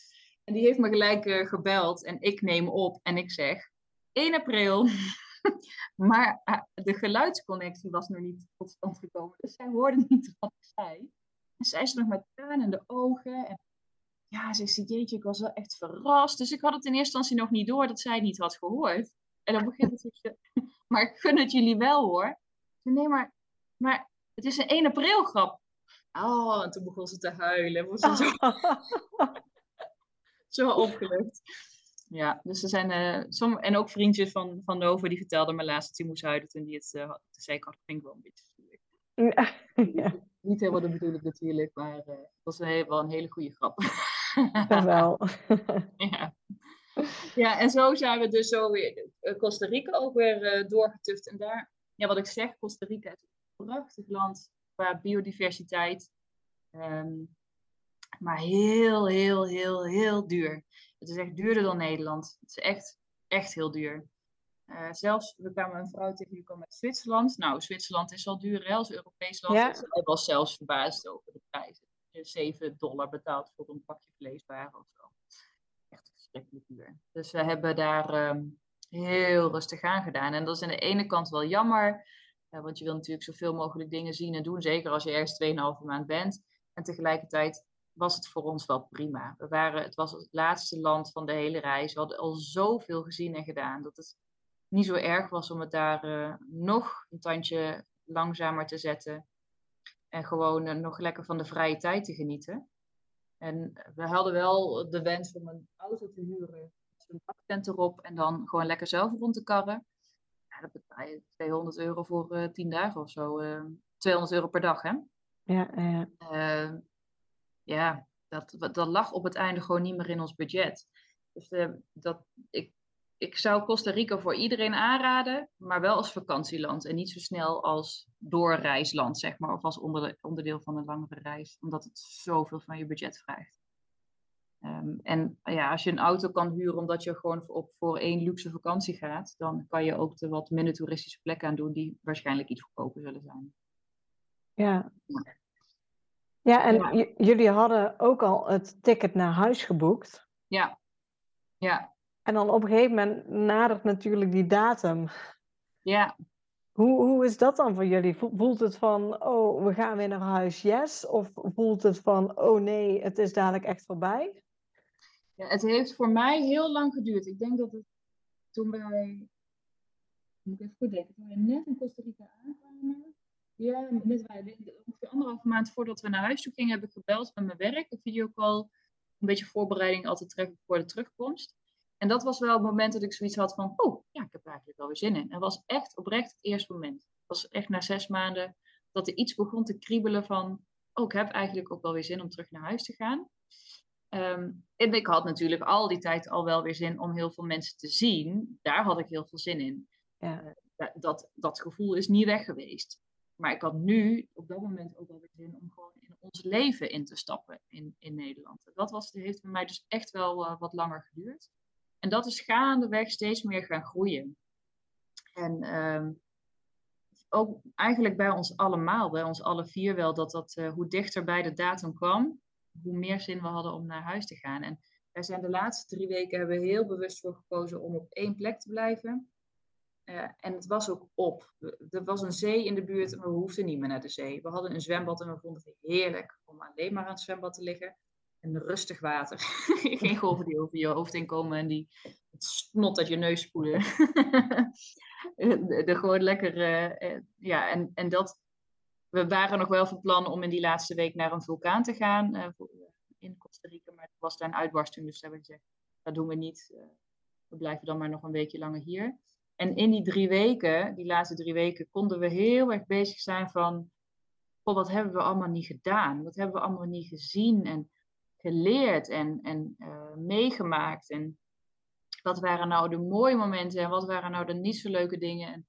en die heeft me gelijk uh, gebeld en ik neem op en ik zeg 1 april. maar uh, de geluidsconnectie was nog niet tot stand gekomen. Dus zij hoorde niet wat ik zei. En zij is nog met tranen in de ogen. En ja, ze zegt, jeetje, ik was wel echt verrast. Dus ik had het in eerste instantie nog niet door dat zij het niet had gehoord. En dan begint het maar ik gun het jullie wel hoor. Nee, maar, maar het is een 1 april grap. Oh, en toen begon ze te huilen. Was ze zo, zo opgelucht. Ja, dus er zijn uh, som, en ook vriendjes van, van Nova die vertelden me laatst dat hij moest huilen toen hij het uh, had. Zei ik, oh, dat vind ik wel een beetje ja, ja. Niet helemaal de bedoeling natuurlijk, maar uh, het was een, wel een hele goede grap. wel. ja. Ja, en zo zijn we dus zo weer eh, Costa Rica ook weer doorgetuft. En daar, ja, wat ik zeg, Costa Rica is een prachtig land qua biodiversiteit. Um, Maar heel, heel, heel, heel duur. Het is echt duurder dan Nederland. Het is echt, echt heel duur. Uh, zelfs, we kwamen een vrouw tegen die kwam uit Zwitserland. Nou, Zwitserland is al duur hè, als Europees land. Ja. Hij was zelfs verbaasd over de prijzen. Je 7 dollar betaald voor een pakje vleeswaren of zo. Echt verschrikkelijk duur. Dus we hebben daar um, heel rustig aan gedaan. En dat is aan de ene kant wel jammer. Uh, want je wil natuurlijk zoveel mogelijk dingen zien en doen. Zeker als je ergens 2,5 maand bent. En tegelijkertijd was het voor ons wel prima. We waren, het was het laatste land van de hele reis. We hadden al zoveel gezien en gedaan. Dat het niet zo erg was om het daar uh, nog een tandje langzamer te zetten. En gewoon uh, nog lekker van de vrije tijd te genieten. En we hadden wel de wens om een auto te huren. Een baktent erop en dan gewoon lekker zelf rond te karren. Ja, dat betaal je 200 euro voor uh, eh, 10 dagen of zo. 200 euro per dag, hè? Ja, ja. Ja dat, dat lag op het einde gewoon niet meer in ons budget. Dus dat, ik ik zou Costa Rica voor iedereen aanraden, maar wel als vakantieland en niet zo snel als doorreisland, zeg maar, of als onderdeel van een langere reis, omdat het zoveel van je budget vraagt. Um, en ja, als je een auto kan huren omdat je gewoon voor, op, voor één luxe vakantie gaat, dan kan je ook de wat minder toeristische plekken aan doen die waarschijnlijk iets goedkoper zullen zijn. Ja. Ja, en jullie hadden ook al het ticket naar huis geboekt. Ja. Ja, en dan op een gegeven moment nadert natuurlijk die datum. Ja. Hoe, hoe is dat dan voor jullie? Voelt het van, oh, we gaan weer naar huis, yes? Of voelt het van, oh nee, het is dadelijk echt voorbij? Ja, het heeft voor mij heel lang geduurd. Ik denk dat het toen wij, moet ik even goed denken, toen we net in Costa Rica aankwamen, ja, net wij, ongeveer anderhalve maand voordat we naar huis toe gingen, heb ik gebeld met mijn werk, een videocall, een beetje voorbereiding altijd treffen voor de terugkomst. En dat was wel het moment dat ik zoiets had van, oh, ja, ik heb eigenlijk wel weer zin in. En dat was echt oprecht het eerste moment. Het was echt na zes maanden dat er iets begon te kriebelen van, oh, ik heb eigenlijk ook wel weer zin om terug naar huis te gaan. Ehm, en ik had natuurlijk al die tijd al wel weer zin om heel veel mensen te zien. Daar had ik heel veel zin in. Ja. Uh, dat, dat gevoel is niet weg geweest. Maar ik had nu op dat moment ook wel weer zin om gewoon in ons leven in te stappen in, in Nederland. Dat was, heeft bij mij dus echt wel uh, wat langer geduurd. En dat is gaandeweg steeds meer gaan groeien. En ehm, ook eigenlijk bij ons allemaal, bij ons alle vier wel, dat dat uh, hoe dichter bij de datum kwam, hoe meer zin we hadden om naar huis te gaan. En wij zijn de laatste drie weken hebben we heel bewust voor gekozen om op één plek te blijven. Uh, en het was ook op. Er was een zee in de buurt en we hoefden niet meer naar de zee. We hadden een zwembad en we vonden het heerlijk om alleen maar aan het zwembad te liggen en rustig water. Geen golven die over je hoofd heen komen en die het snot uit je neus spoelen. de, gewoon lekker, uh, ja, en, en dat, we waren nog wel van plan om in die laatste week naar een vulkaan te gaan in Costa Rica, maar het was daar een uitbarsting, dus hebben gezegd, dat doen we niet. we blijven dan maar nog een weekje langer hier. En in die drie weken, die laatste drie weken, konden we heel erg bezig zijn van, oh, wat hebben we allemaal niet gedaan? Wat hebben we allemaal niet gezien? En geleerd en, en uh, meegemaakt? En wat waren nou de mooie momenten en wat waren nou de niet zo leuke dingen? En,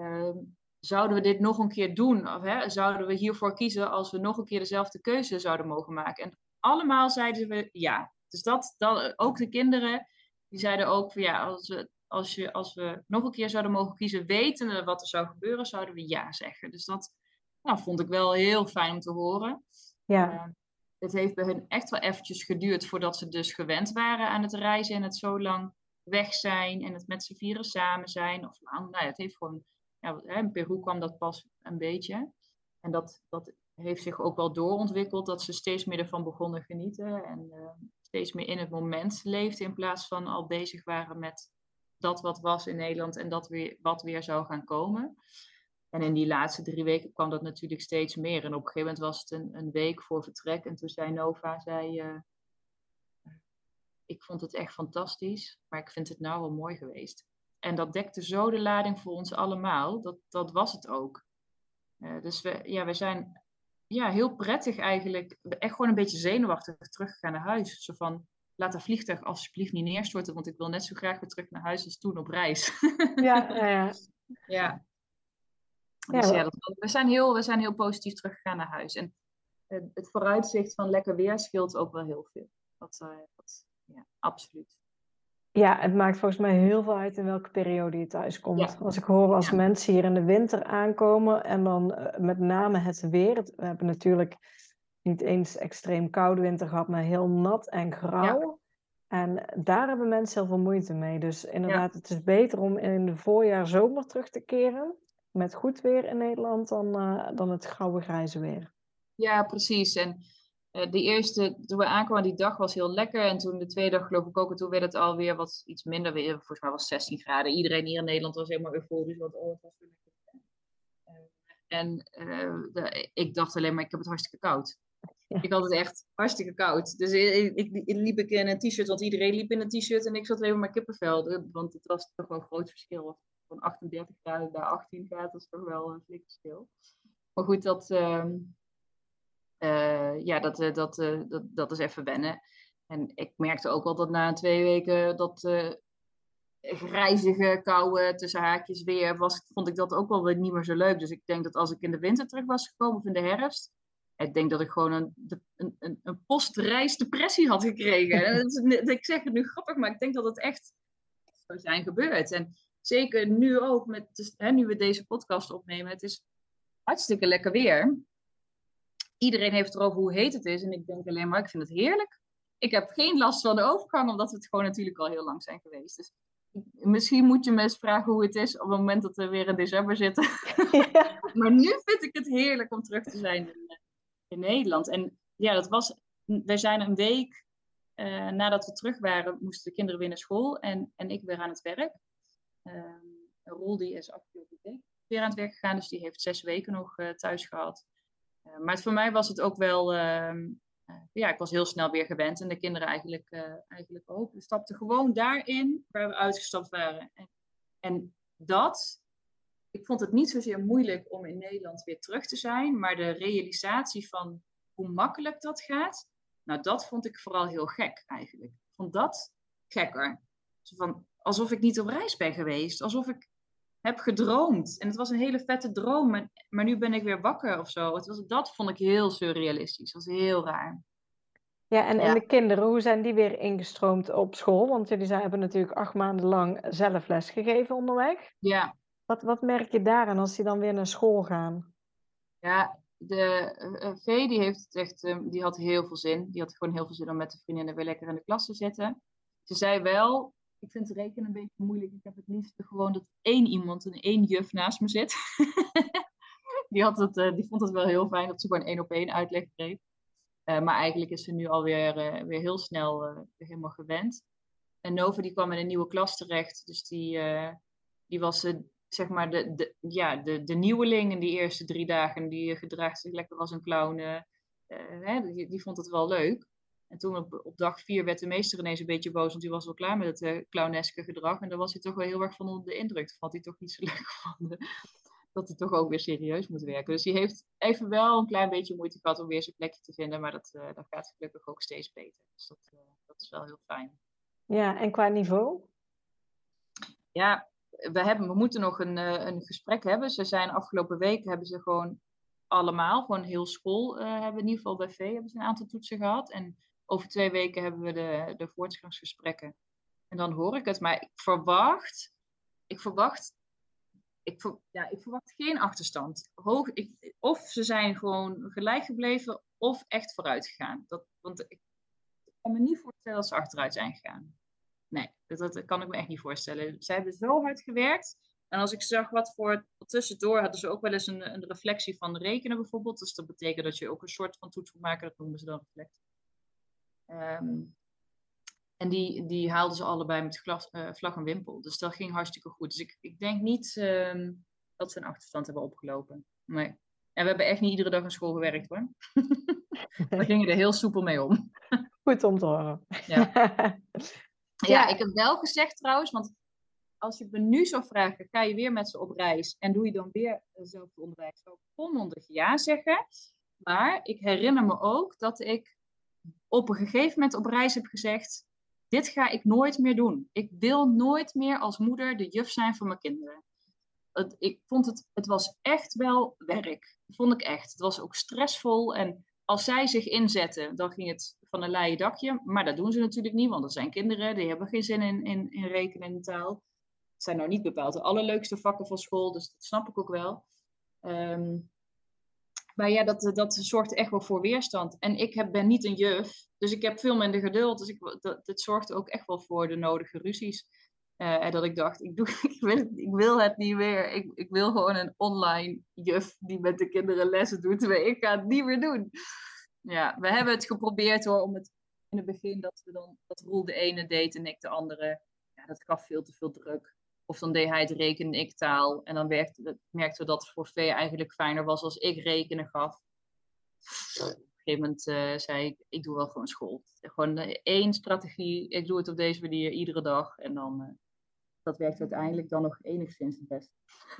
uh, zouden we dit nog een keer doen? Of hè, zouden we hiervoor kiezen als we nog een keer dezelfde keuze zouden mogen maken? En allemaal zeiden we ja. Dus dat, dat ook de kinderen, die zeiden ook van ja, als we, als, je, als we nog een keer zouden mogen kiezen, wetende wat er zou gebeuren, zouden we ja zeggen. Dus dat nou, vond ik wel heel fijn om te horen. Ja. Uh, het heeft bij hun echt wel eventjes geduurd voordat ze dus gewend waren aan het reizen en het zo lang weg zijn en het met z'n vieren samen zijn. Of lang, nou ja, het heeft gewoon, ja, in Peru kwam dat pas een beetje. En dat, dat heeft zich ook wel doorontwikkeld, dat ze steeds meer ervan begonnen genieten en uh, steeds meer in het moment leefden in plaats van al bezig waren met dat wat was in Nederland en dat weer, wat weer zou gaan komen. En in die laatste drie weken kwam dat natuurlijk steeds meer. En op een gegeven moment was het een, een week voor vertrek. En toen zei Nova, zei, uh, ik vond het echt fantastisch, maar ik vind het nou wel mooi geweest. En dat dekte zo de lading voor ons allemaal. Dat, dat was het ook. Uh, dus we, ja, we zijn ja, heel prettig eigenlijk. Echt gewoon een beetje zenuwachtig teruggegaan naar huis. Zo van, laat dat vliegtuig alsjeblieft niet neerstorten, want ik wil net zo graag weer terug naar huis als toen op reis. Ja, ja, ja. ja. Dus ja, dat, we, zijn heel, we zijn heel positief teruggegaan naar huis. En het vooruitzicht van lekker weer scheelt ook wel heel veel. Dat, dat ja, absoluut. Ja, het maakt volgens mij heel veel uit in welke periode je thuis komt. Als ik hoor als mensen hier in de winter aankomen en dan met name het weer. We hebben natuurlijk niet eens extreem koude winter gehad, maar heel nat en grauw. En daar hebben mensen heel veel moeite mee. Dus inderdaad, het is beter om in de voorjaar, zomer terug te keren. Met goed weer in Nederland dan, uh, dan het grauwe grijze weer. Ja, precies. En uh, de eerste, toen we aankwamen, die dag was heel lekker. En toen de tweede dag geloof ik ook. En toen werd het alweer wat iets minder weer. Volgens mij was 16 graden. Iedereen hier in Nederland was helemaal euforisch. Want oh, het was weer lekker. Uh, en de, ik dacht alleen maar, ik heb het hartstikke koud. Ik had het echt hartstikke koud. Dus ik, ik, liep ik in een t-shirt, want iedereen liep in een t-shirt en ik zat alleen maar kippenvel. Want het was toch wel een groot verschil. Van 38 graden naar 18 graden, is toch wel een flink verschil. Maar goed, dat, uh, uh, ja, dat, uh, dat, dat, dat is even wennen. En ik merkte ook wel dat na twee weken dat grijzige, koude, tussen haakjes weer was, vond ik dat ook wel weer niet meer zo leuk. Dus ik denk dat als ik in de winter terug was gekomen of in de herfst, ik denk dat ik gewoon een, een, een, een postreisdepressie had gekregen. ik zeg het nu grappig, maar ik denk dat het echt zou zijn gebeurd. En zeker nu ook, met, dus, hè, nu we deze podcast opnemen, het is hartstikke lekker weer. Iedereen heeft erover hoe heet het is. En ik denk alleen maar, ik vind het heerlijk. Ik heb geen last van de overgang, omdat we het gewoon natuurlijk al heel lang zijn geweest. Dus misschien moet je me eens vragen hoe het is op het moment dat we weer in december zitten. Ja. maar nu vind ik het heerlijk om terug te zijn in, in Nederland. En ja, dat was, we zijn een week uh, nadat we terug waren, moesten de kinderen weer naar school en, en ik weer aan het werk. Uh, Rol die is afgelopen week weer aan het werk gegaan, dus die heeft zes weken nog uh, thuis gehad. Uh, maar voor mij was het ook wel, ehm, ja, ik was heel snel weer gewend en de kinderen eigenlijk, eigenlijk ook. We stapten gewoon daarin waar we uitgestapt waren. En, en dat ik vond het niet zozeer moeilijk om in Nederland weer terug te zijn, maar de realisatie van hoe makkelijk dat gaat, nou dat vond ik vooral heel gek eigenlijk. Ik vond dat gekker. van, alsof ik niet op reis ben geweest, alsof ik heb gedroomd. En het was een hele vette droom, maar, maar nu ben ik weer wakker of zo. Het was, dat vond ik heel surrealistisch, dat was heel raar. Ja, en, en de kinderen, hoe zijn die weer ingestroomd op school? Want jullie hebben natuurlijk acht maanden lang zelf les gegeven onderweg. Ja, wat, wat merk je daaraan als die dan weer naar school gaan? Ja, de uh, V die heeft het echt, um, die had heel veel zin. Die had gewoon heel veel zin om met de vriendinnen weer lekker in de klas te zitten. Ze zei wel, ik vind rekenen een beetje moeilijk. Ik heb het liefst gewoon dat één iemand, een één juf naast me zit. die, had het, uh, die vond het wel heel fijn dat ze gewoon één op één uitleg kreeg. Maar eigenlijk is ze nu alweer weer heel snel helemaal gewend. En Nova die kwam in een nieuwe klas terecht. Dus die, die was zeg maar de, de, ja, de, de nieuweling in die eerste drie dagen, die gedraagt zich lekker als een clown, uh, hè, die, die, vond het wel leuk. En toen op, op dag vier werd de meester ineens een beetje boos, want hij was wel klaar met het uh, clowneske gedrag. En daar was hij toch wel heel erg van onder de indruk. Dat had hij toch niet zo leuk gevonden. Dat hij toch ook weer serieus moet werken. Dus hij heeft even wel een klein beetje moeite gehad om weer zijn plekje te vinden. Maar dat, uh, dat gaat gelukkig ook steeds beter. Dus dat, dat is wel heel fijn. Ja, en qua niveau? Ja, we, hebben, we moeten nog een, uh, een gesprek hebben. Ze zijn afgelopen weken hebben ze gewoon allemaal, gewoon heel school, uh, hebben in ieder geval bij V hebben ze een aantal toetsen gehad. En over twee weken hebben we de, de voortgangsgesprekken. En dan hoor ik het. Maar ik verwacht, ik verwacht, ik, ja, ik verwacht geen achterstand. Hoog, of ze zijn gewoon gelijk gebleven of echt vooruit gegaan. Dat, want ik kan me niet voorstellen dat ze achteruit zijn gegaan. Nee, dat, dat, kan ik me echt niet voorstellen. Zij hebben zo hard gewerkt. En als ik zag wat voor tussendoor hadden ze ook wel eens een, een reflectie van rekenen bijvoorbeeld. Dus dat betekent dat je ook een soort van toets moet maken. Dat noemen ze dan reflectie. Um, en die, die haalden ze allebei met glas, uh, vlag en wimpel. Dus dat ging hartstikke goed. Dus ik, ik denk niet um, dat ze een achterstand hebben opgelopen. Nee. En we hebben echt niet iedere dag naar school gewerkt hoor. Daar gingen er heel soepel mee om. Goed om te horen. Ja. Ja, ik heb wel gezegd trouwens, want als je me nu zou vragen, ga je weer met ze op reis en doe je dan weer hetzelfde onderwijs? Zou ik volmondig ja zeggen. Maar ik herinner me ook dat ik op een gegeven moment op reis heb gezegd, dit ga ik nooit meer doen. Ik wil nooit meer als moeder de juf zijn voor mijn kinderen. ik vond het, het was echt wel werk. Dat vond ik echt. Het was ook stressvol en als zij zich inzetten, dan ging het van een leien dakje. Maar dat doen ze natuurlijk niet, want dat zijn kinderen, die hebben geen zin in, in, in rekenen en taal. Het zijn nou niet bepaald de allerleukste vakken van school, dus dat snap ik ook wel. Ehm, maar ja, dat, dat zorgt echt wel voor weerstand. En ik heb, ben niet een juf, dus ik heb veel minder geduld. Dus ik, dat, dat zorgt ook echt wel voor de nodige ruzies. Uh, en dat ik dacht, ik, doe, ik, wil, ik wil het niet meer. Ik, ik wil gewoon een online juf die met de kinderen lessen doet. Ik ga het niet meer doen. Ja, we hebben het geprobeerd hoor, om het in het begin dat we dan, dat Roel de ene deed en ik de andere. Ja, dat gaf veel te veel druk. Of dan deed hij het rekenen en ik taal. En dan werkte, merkten we dat het voor Vee eigenlijk fijner was als ik rekenen gaf. Op een gegeven moment uh, zei ik, ik doe wel gewoon school. Gewoon één strategie, ik doe het op deze manier iedere dag. En dan, uh, dat werkt uiteindelijk dan nog enigszins het beste.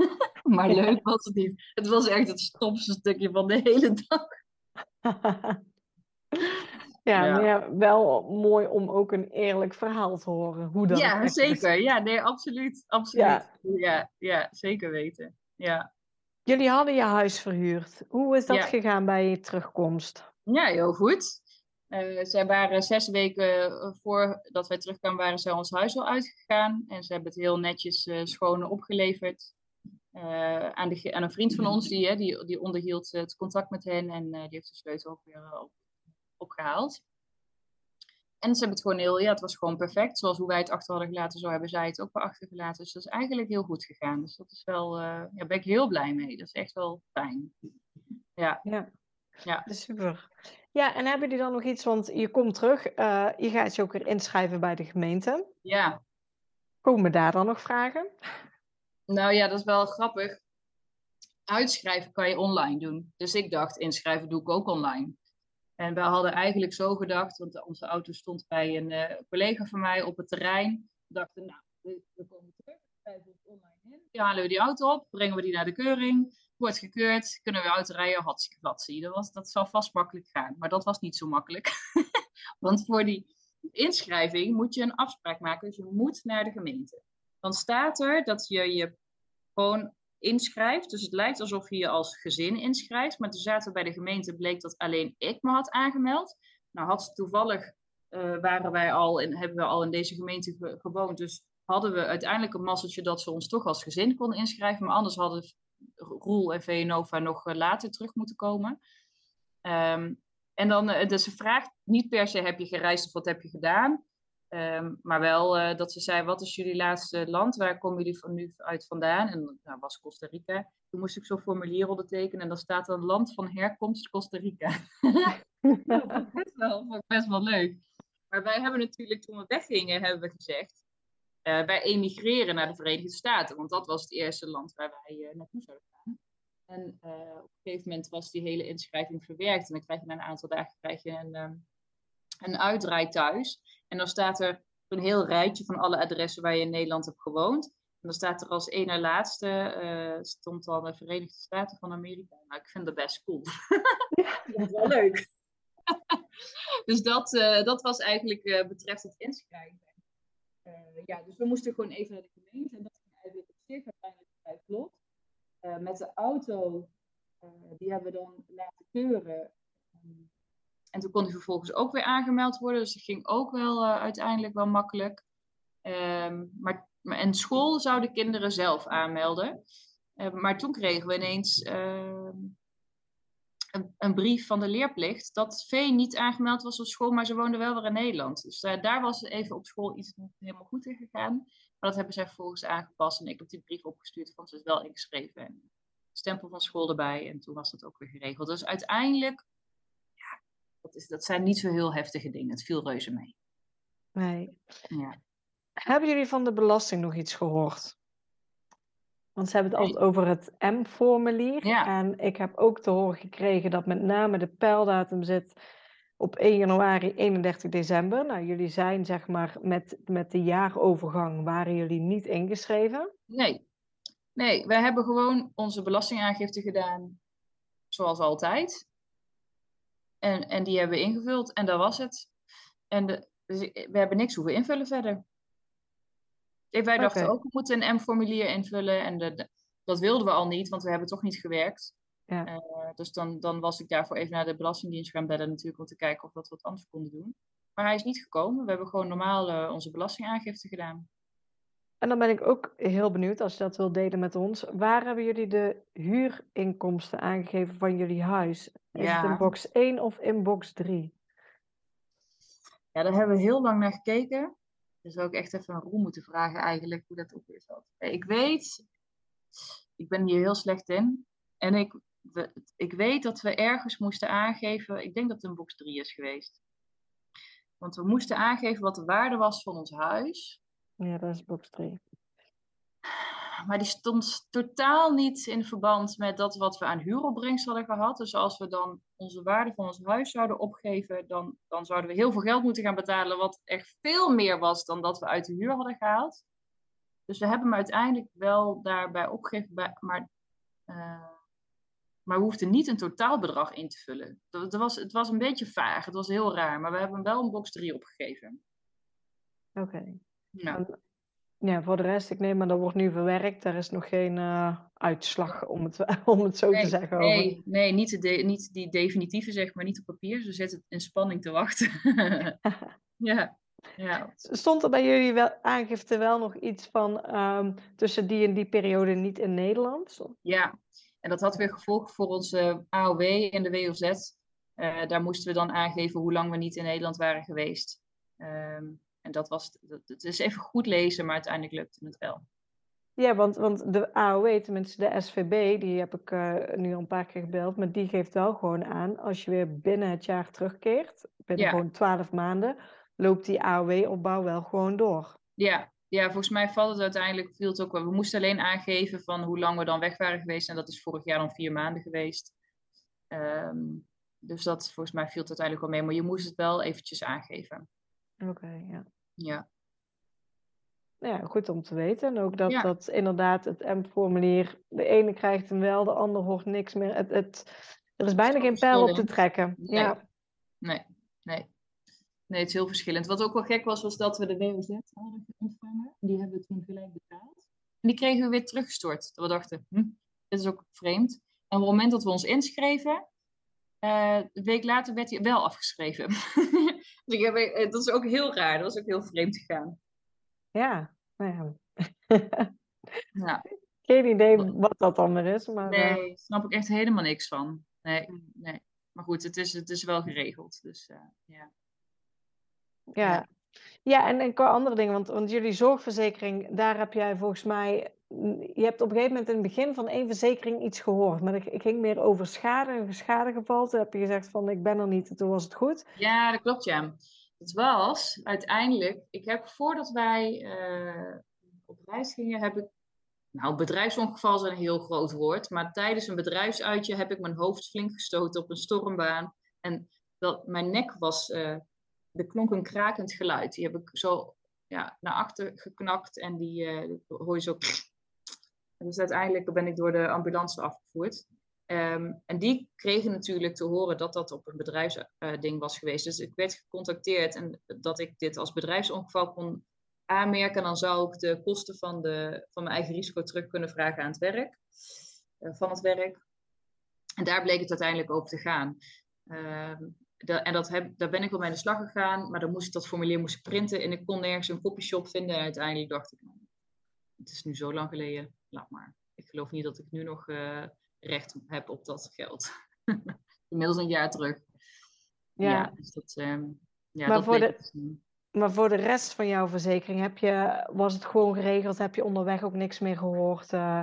maar leuk was het niet. Het was echt het stomste stukje van de hele dag. Ja, ja. Maar ja, wel mooi om ook een eerlijk verhaal te horen. Hoe dat ja, zeker. Is. Ja, nee, absoluut. absoluut. Ja. ja. Ja, zeker weten. Ja. Jullie hadden je huis verhuurd. Hoe is dat gegaan bij je terugkomst? Ja, heel goed. Uh, zij waren zes weken voordat wij terugkwamen, waren ze ons huis al uitgegaan. En ze hebben het heel netjes uh, schoon opgeleverd. Uh, aan, de, aan, een vriend van ons, die, die, die onderhield het contact met hen en die heeft de sleutel ook weer op, opgehaald. En ze hebben het gewoon heel, ja, het was gewoon perfect. Zoals hoe wij het achter hadden gelaten, zo hebben zij het ook weer achtergelaten. Dus dat is eigenlijk heel goed gegaan. Dus dat is wel, uh, ja, ben ik heel blij mee. Dat is echt wel fijn. Ja. Ja, ja. super. Ja, en hebben jullie dan nog iets, want je komt terug, uh, je gaat je ook weer inschrijven bij de gemeente. Ja. Komen daar dan nog vragen? Nou ja, dat is wel grappig. Uitschrijven kan je online doen. Dus ik dacht, inschrijven doe ik ook online. En we hadden eigenlijk zo gedacht, want onze auto stond bij een uh, collega van mij op het terrein. We dachten, nou, we, komen terug, schrijven we online in. Die halen we die auto op, brengen we die naar de keuring. Wordt gekeurd, kunnen we auto rijden, hartstikke zie. Dat, was, dat zou vast makkelijk gaan, maar dat was niet zo makkelijk. want voor die inschrijving moet je een afspraak maken, dus je moet naar de gemeente. Dan staat er dat je je gewoon inschrijft. Dus het lijkt alsof je als gezin inschrijft. Maar toen zaten we bij de gemeente, bleek dat alleen ik me had aangemeld. Nou had toevallig, uh, waren wij al in, hebben we al in deze gemeente gewoond. Dus hadden we uiteindelijk een masseltje dat ze ons toch als gezin konden inschrijven. Maar anders hadden Roel en VNOVA nog eh, later terug moeten komen. Um, en dan, uh, dus ze vraagt niet per se heb je gereisd of wat heb je gedaan. Um, maar wel uh, dat ze zei, wat is jullie laatste land? Waar komen jullie van nu uit vandaan? En nou, was Costa Rica. Toen moest ik zo'n formulier ondertekenen en dan staat er land van herkomst Costa Rica. dat vond best wel, best wel leuk. Maar wij hebben natuurlijk, toen we weggingen, hebben we gezegd, uh, wij emigreren naar de Verenigde Staten. Want dat was het eerste land waar wij uh, naartoe zouden gaan. En op een gegeven moment was die hele inschrijving verwerkt. En dan krijg je na een aantal dagen krijg je een, um, een uitdraai thuis. En dan staat er een heel rijtje van alle adressen waar je in Nederland hebt gewoond. En dan staat er als ene laatste, uh, stond dan de Verenigde Staten van Amerika. Nou, ik vind dat best cool. Ja. dat is wel leuk. dus dat, uh, dat was eigenlijk uh, betreft het inschrijven. ja, dus we moesten gewoon even naar de gemeente. En dat ging eigenlijk op zich uiteindelijk vrij vlot. met de auto, die hebben we dan laten keuren. En toen kon hij vervolgens ook weer aangemeld worden. Dus dat ging ook wel uh, uiteindelijk wel makkelijk. Um, maar, en school zouden kinderen zelf aanmelden. Uh, maar toen kregen we ineens uh, een, een, brief van de leerplicht dat Vee niet aangemeld was op school, maar ze woonde wel weer in Nederland. Dus eh, daar was even op school iets niet helemaal goed in gegaan. Maar dat hebben zij vervolgens aangepast en ik heb die brief opgestuurd van ze is wel ingeschreven. En stempel van school erbij en toen was dat ook weer geregeld. Dus uiteindelijk dat, is, dat zijn niet zo heel heftige dingen. Het viel reuze mee. Nee. Ja. Hebben jullie van de belasting nog iets gehoord? Want ze hebben het altijd over het M-formulier. Ja. En ik heb ook te horen gekregen dat met name de pijldatum zit op 1 januari, 31 december. Nou, jullie zijn zeg maar met, met de jaarovergang, waren jullie niet ingeschreven? Nee. Nee, wij hebben gewoon onze belastingaangifte gedaan zoals altijd. En, en die hebben we ingevuld en dat was het. En de, dus we hebben niks hoeven invullen verder. Wij dachten ook, we moeten een M-formulier invullen. En de, dat wilden we al niet, want we hebben toch niet gewerkt. Ja. Eh, dus dan, dan was ik daarvoor even naar de Belastingdienst gaan bellen natuurlijk om te kijken of we wat anders konden doen. Maar hij is niet gekomen. We hebben gewoon normaal eh, onze belastingaangifte gedaan. En dan ben ik ook heel benieuwd, als je dat wilt delen met ons. Waar hebben jullie de huurinkomsten aangegeven van jullie huis? Is het in box 1 of in box 3? Ja, daar hebben we heel lang naar gekeken. Dus zou ik echt even aan Roel moeten vragen eigenlijk hoe dat ook weer zat. Ik weet, ik ben hier heel slecht in. En ik, we- ik weet dat we ergens moesten aangeven, ik denk dat het een box 3 is geweest. Want we moesten aangeven wat de waarde was van ons huis. Ja, dat is box 3. Maar die stond totaal niet in verband met dat wat we aan huuropbrengst hadden gehad. Dus als we dan onze waarde van ons huis zouden opgeven, dan, dan zouden we heel veel geld moeten gaan betalen, wat echt veel meer was dan dat we uit de huur hadden gehaald. Dus we hebben hem uiteindelijk wel daarbij opgegeven, maar, eh, maar we hoefden niet een totaalbedrag in te vullen. Dat, dat was, het was een beetje vaag, het was heel raar, maar we hebben hem wel een box 3 opgegeven. Oké. Ja, voor de rest, ik neem aan dat wordt nu verwerkt. Er is nog geen eh, uitslag, om het, om het zo te zeggen. over. Nee, nee niet, de de- niet die definitieve, zeg maar, niet op papier. Ze zetten het in spanning te wachten. ja, ja. Stond er bij jullie wel, aangifte wel nog iets van ehm, tussen die en die periode niet in Nederland? Ja, en dat had weer gevolgen voor onze AOW en de WOZ. Eh, daar moesten we dan aangeven hoe lang we niet in Nederland waren geweest. Ehm, en dat was, dat, het is even goed lezen, maar uiteindelijk lukte het wel. Ja, want, want de AOW, tenminste de SVB, die heb ik eh, nu al een paar keer gebeld, maar die geeft wel gewoon aan, als je weer binnen het jaar terugkeert, binnen Ja. gewoon 12 maanden, loopt die AOW-opbouw wel gewoon door. Ja, ja, volgens mij valt het uiteindelijk, viel het ook wel. We moesten alleen aangeven van hoe lang we dan weg waren geweest. En dat is vorig jaar dan vier maanden geweest. Ehm, dus dat, volgens mij viel het uiteindelijk wel mee. Maar je moest het wel eventjes aangeven. Oké, ja. Ja, Nou Ja, goed om te weten. En ook dat, Ja. dat inderdaad het M-formulier, de ene krijgt hem wel, de ander hoort niks meer. Het, het, er is bijna geen pijl op te trekken. Nee. Ja, nee, nee. Nee, het is heel verschillend. Wat ook wel gek was, was dat we de WOZ hadden ontvangen. Die hebben we toen gelijk betaald. En die kregen we weer teruggestort. Dat we dachten, hm, dit is ook vreemd. En op het moment dat we ons inschreven, eh, een week later werd hij wel afgeschreven. dus ik heb, eh, dat is ook heel raar. Dat was ook heel vreemd gegaan. ja. Nou ja. Ja, Geen idee wat dat dan is, maar eh, nee, snap ik echt helemaal niks van. Nee, nee. Maar goed, het is, het is wel geregeld. Dus eh, ja. ja. Ja, en, en qua andere dingen, want, want jullie zorgverzekering, daar heb jij volgens mij, je hebt op een gegeven moment in het begin van één verzekering iets gehoord, maar het ging meer over schade, een schadegeval. Toen heb je gezegd van ik ben er niet, en toen was het goed. Ja, dat klopt, ja. Het was uiteindelijk, ik heb voordat wij eh, op reis gingen, heb ik, nou bedrijfsongeval is een heel groot woord, maar tijdens een bedrijfsuitje heb ik mijn hoofd flink gestoten op een stormbaan. En dat, mijn nek was, eh er klonk een krakend geluid. Die heb ik zo ja, naar achter geknakt en die eh, hoor je zo. Dus uiteindelijk ben ik door de ambulance afgevoerd. Ehm, en die kregen natuurlijk te horen dat dat op een bedrijfsding was geweest. Dus ik werd gecontacteerd en dat ik dit als bedrijfsongeval kon aanmerken. Dan zou ik de kosten van, de, van mijn eigen risico terug kunnen vragen aan het werk. eh, van het werk. En daar bleek het uiteindelijk over te gaan. Ehm, en dat heb, daar ben ik wel mee aan de slag gegaan. Maar dan moest ik dat formulier moest printen. En ik kon nergens een copyshop vinden. En uiteindelijk dacht ik, nou, het is nu zo lang geleden. Laat maar. Ik geloof niet dat ik nu nog... eh, recht heb op dat geld. Inmiddels een jaar terug. Ja. Ja, dus dat, ehm, ja, Maar dat voor de- het toen. Maar voor de rest van jouw verzekering, heb je, was het gewoon geregeld? Heb je onderweg ook niks meer gehoord? eh?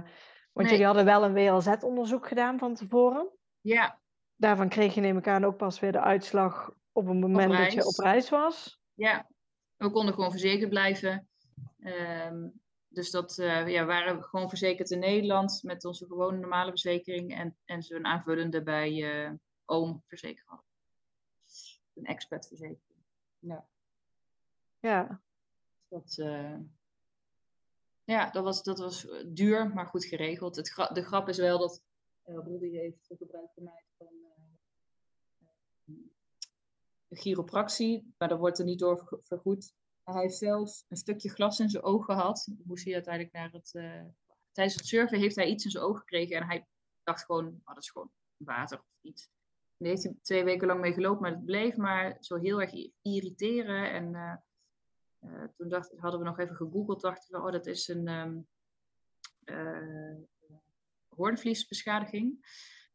want Nee. jullie hadden wel een WLZ-onderzoek gedaan van tevoren. Ja, Daarvan kreeg je, neem ik aan, ook pas weer de uitslag op een moment dat je op reis was. ja, we konden gewoon verzekerd blijven. Ehm, dus dat eh, ja, we waren gewoon verzekerd in Nederland met onze gewone normale verzekering en, en zo'n aanvullende bij eh oom verzekerd hadden. Een expertverzekering. Ja. Ja, Dat, eh, ja, dat was, dat was duur, maar goed geregeld. Het gra- de grap is wel dat uh, Rudy heeft gebruik gemaakt van chiropractie, maar daar wordt er niet door ver- vergoed. Hij zelfs een stukje glas in zijn oog gehad. Moest hij uiteindelijk naar het. eh, tijdens het surfen heeft hij iets in zijn oog gekregen en hij, dacht gewoon, oh, dat is gewoon water of iets. En die heeft hij twee weken lang mee gelopen, maar het bleef maar zo heel erg irriteren. En uh, uh, toen dacht, hadden we nog even gegoogeld, dachten we, oh, dat is een uh, hoornvliesbeschadiging.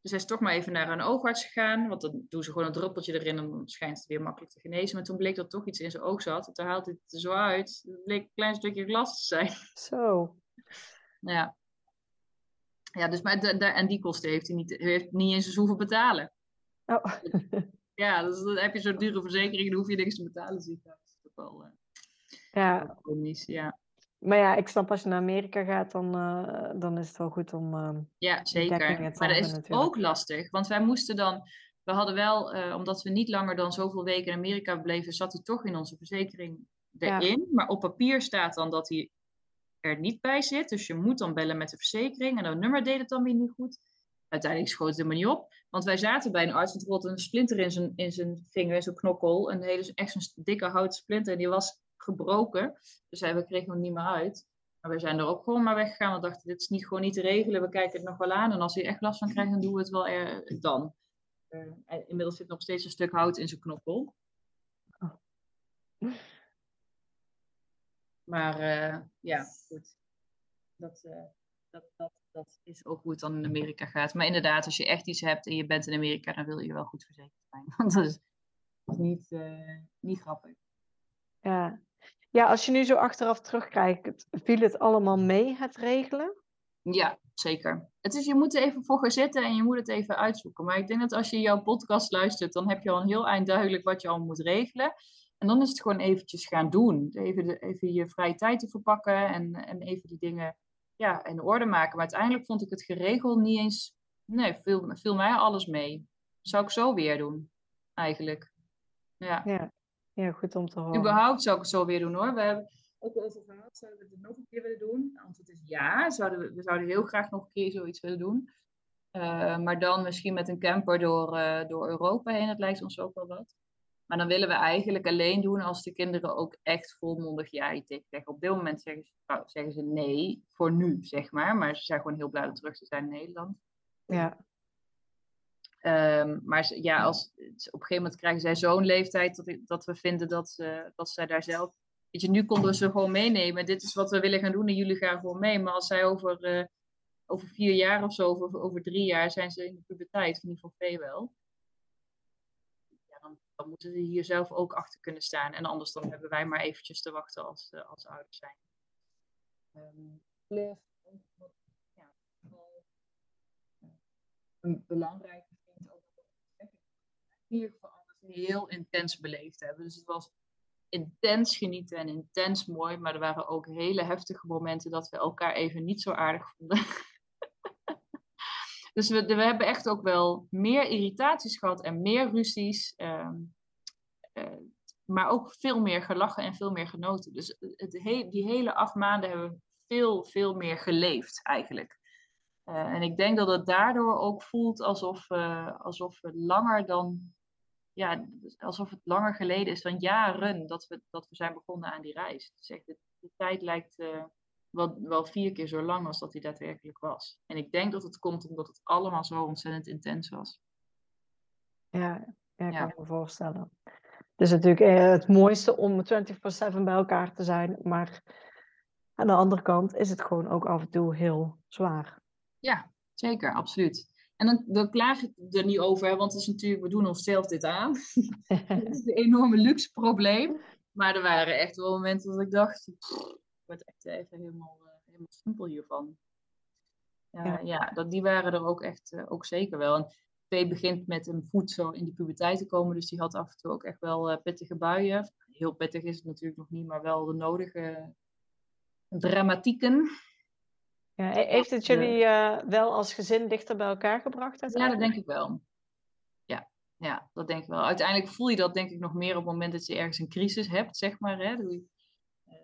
Dus hij is toch maar even naar een oogarts gegaan. Want dan doen ze gewoon een druppeltje erin en dan schijnt het weer makkelijk te genezen. Maar toen bleek dat toch iets in zijn oog zat. En toen haalde hij het er zo uit. Het bleek een klein stukje glas te zijn. Zo. Ja. Ja, dus maar de, de, en die kosten heeft hij niet, heeft niet eens hoeven betalen. Oh. ja, dus dan heb je zo'n dure verzekering, dan hoef je niks te betalen. Dus dat is toch wel uh, ja. komisch, ja. Maar ja, ik snap als je naar Amerika gaat, dan, uh, dan is het wel goed om. Uh, ja, zeker. Maar dat is natuurlijk. ook lastig, want wij moesten dan. We hadden wel, uh, omdat we niet langer dan zoveel weken in Amerika bleven, zat hij toch in onze verzekering erin. Ja. Maar op papier staat dan dat hij er niet bij zit. Dus je moet dan bellen met de verzekering. En dat nummer deed het dan weer niet goed. Uiteindelijk schoot het helemaal niet op. Want wij zaten bij een arts, met bijvoorbeeld een splinter in zijn, in zijn vinger, in zijn knokkel. Een hele, echt zo'n dikke houten splinter. En die was gebroken. Dus we kregen hem niet meer uit. Maar we zijn er ook gewoon maar weggegaan. We dachten, dit is niet gewoon niet te regelen. We kijken het nog wel aan. En als hij echt last van krijgt, dan doen we het wel er, dan. Uh, inmiddels zit nog steeds een stuk hout in zijn knokkel. Oh. Maar uh, ja, goed. Dat, uh, dat, dat, dat is ook hoe het dan in Amerika gaat. Maar inderdaad, als je echt iets hebt en je bent in Amerika, dan wil je wel goed verzekerd zijn. Want dat is niet, niet grappig. Ja. Ja, als je nu zo achteraf terugkijkt, viel het allemaal mee, het regelen? Ja, zeker. Het is, je moet er even voor gaan zitten en je moet het even uitzoeken. Maar ik denk dat als je jouw podcast luistert, dan heb je al een heel eind duidelijk wat je al moet regelen. En dan is het gewoon eventjes gaan doen. Even, de, even je vrije tijd te verpakken en, en even die dingen ja, in orde maken. Maar uiteindelijk vond ik het geregeld niet eens... Nee, viel, viel mij alles mee. Zou ik zo weer doen, eigenlijk. Ja. ja. Ja, goed om te horen. Überhaupt zou ik het zo weer doen hoor. We hebben ook over gehad, zouden we het nog een keer willen doen? Het antwoord is ja. Zouden we, we zouden heel graag nog een keer zoiets willen doen. Uh, maar dan misschien met een camper door, uh, door Europa heen. Dat lijkt ons ook wel wat. Maar dan willen we eigenlijk alleen doen als de kinderen ook echt volmondig ja tegen zeggen. Op dit moment zeggen ze, nou, zeggen ze nee, voor nu zeg maar. Maar ze zijn gewoon heel blij om terug te zijn in Nederland. Ja. Um, maar ja, als, op een gegeven moment krijgen zij zo'n leeftijd dat, dat we vinden dat, ze, dat zij daar zelf. Weet je, nu konden we ze gewoon meenemen. Dit is wat we willen gaan doen en jullie gaan gewoon mee. Maar als zij over, uh, over vier jaar of zo, of over, over drie jaar, zijn ze in de puberteit, in ieder geval veel wel. Ja, dan, dan, moeten ze hier zelf ook achter kunnen staan. En anders dan hebben wij maar eventjes te wachten als, uh, als ouders zijn. Um, ja, een belangrijke in ieder alles heel intens beleefd hebben. Dus het was intens genieten en intens mooi. Maar er waren ook hele heftige momenten dat we elkaar even niet zo aardig vonden. dus we, we hebben echt ook wel meer irritaties gehad en meer ruzies. Um, uh, maar ook veel meer gelachen en veel meer genoten. Dus het he die hele acht maanden hebben we veel, veel meer geleefd eigenlijk. Uh, en ik denk dat het daardoor ook voelt alsof, alsof we langer dan ja, alsof het langer geleden is dan jaren dat we, dat we zijn begonnen aan die reis. Dus echt, de, de tijd lijkt uh, wel, wel vier keer zo lang als dat hij daadwerkelijk was. En ik denk dat het komt omdat het allemaal zo ontzettend intens was. Ja, ja ik kan me voorstellen. Het is natuurlijk eh, het mooiste om 24-7 bij elkaar te zijn, maar aan de andere kant is het gewoon ook af en toe heel zwaar. Ja, zeker, absoluut. En dan, dan klaag ik er niet over, want het is natuurlijk, we doen onszelf dit aan. Het is een enorme luxe probleem. Maar er waren echt wel momenten dat ik dacht, ik word echt even helemaal, uh, helemaal simpel hiervan. Uh, ja, ja dat, die waren er ook echt uh, ook zeker wel. En P begint met een voet zo in die puberteit te komen, dus die had af en toe ook echt wel uh, pittige buien. Heel pittig is het natuurlijk nog niet, maar wel de nodige dramatieken. Ja, heeft het jullie uh, wel als gezin dichter bij elkaar gebracht? Ja, dat denk ik wel. Ja, ja, dat denk ik wel. Uiteindelijk voel je dat denk ik nog meer op het moment dat je ergens een crisis hebt, zeg maar. Hè? Eh,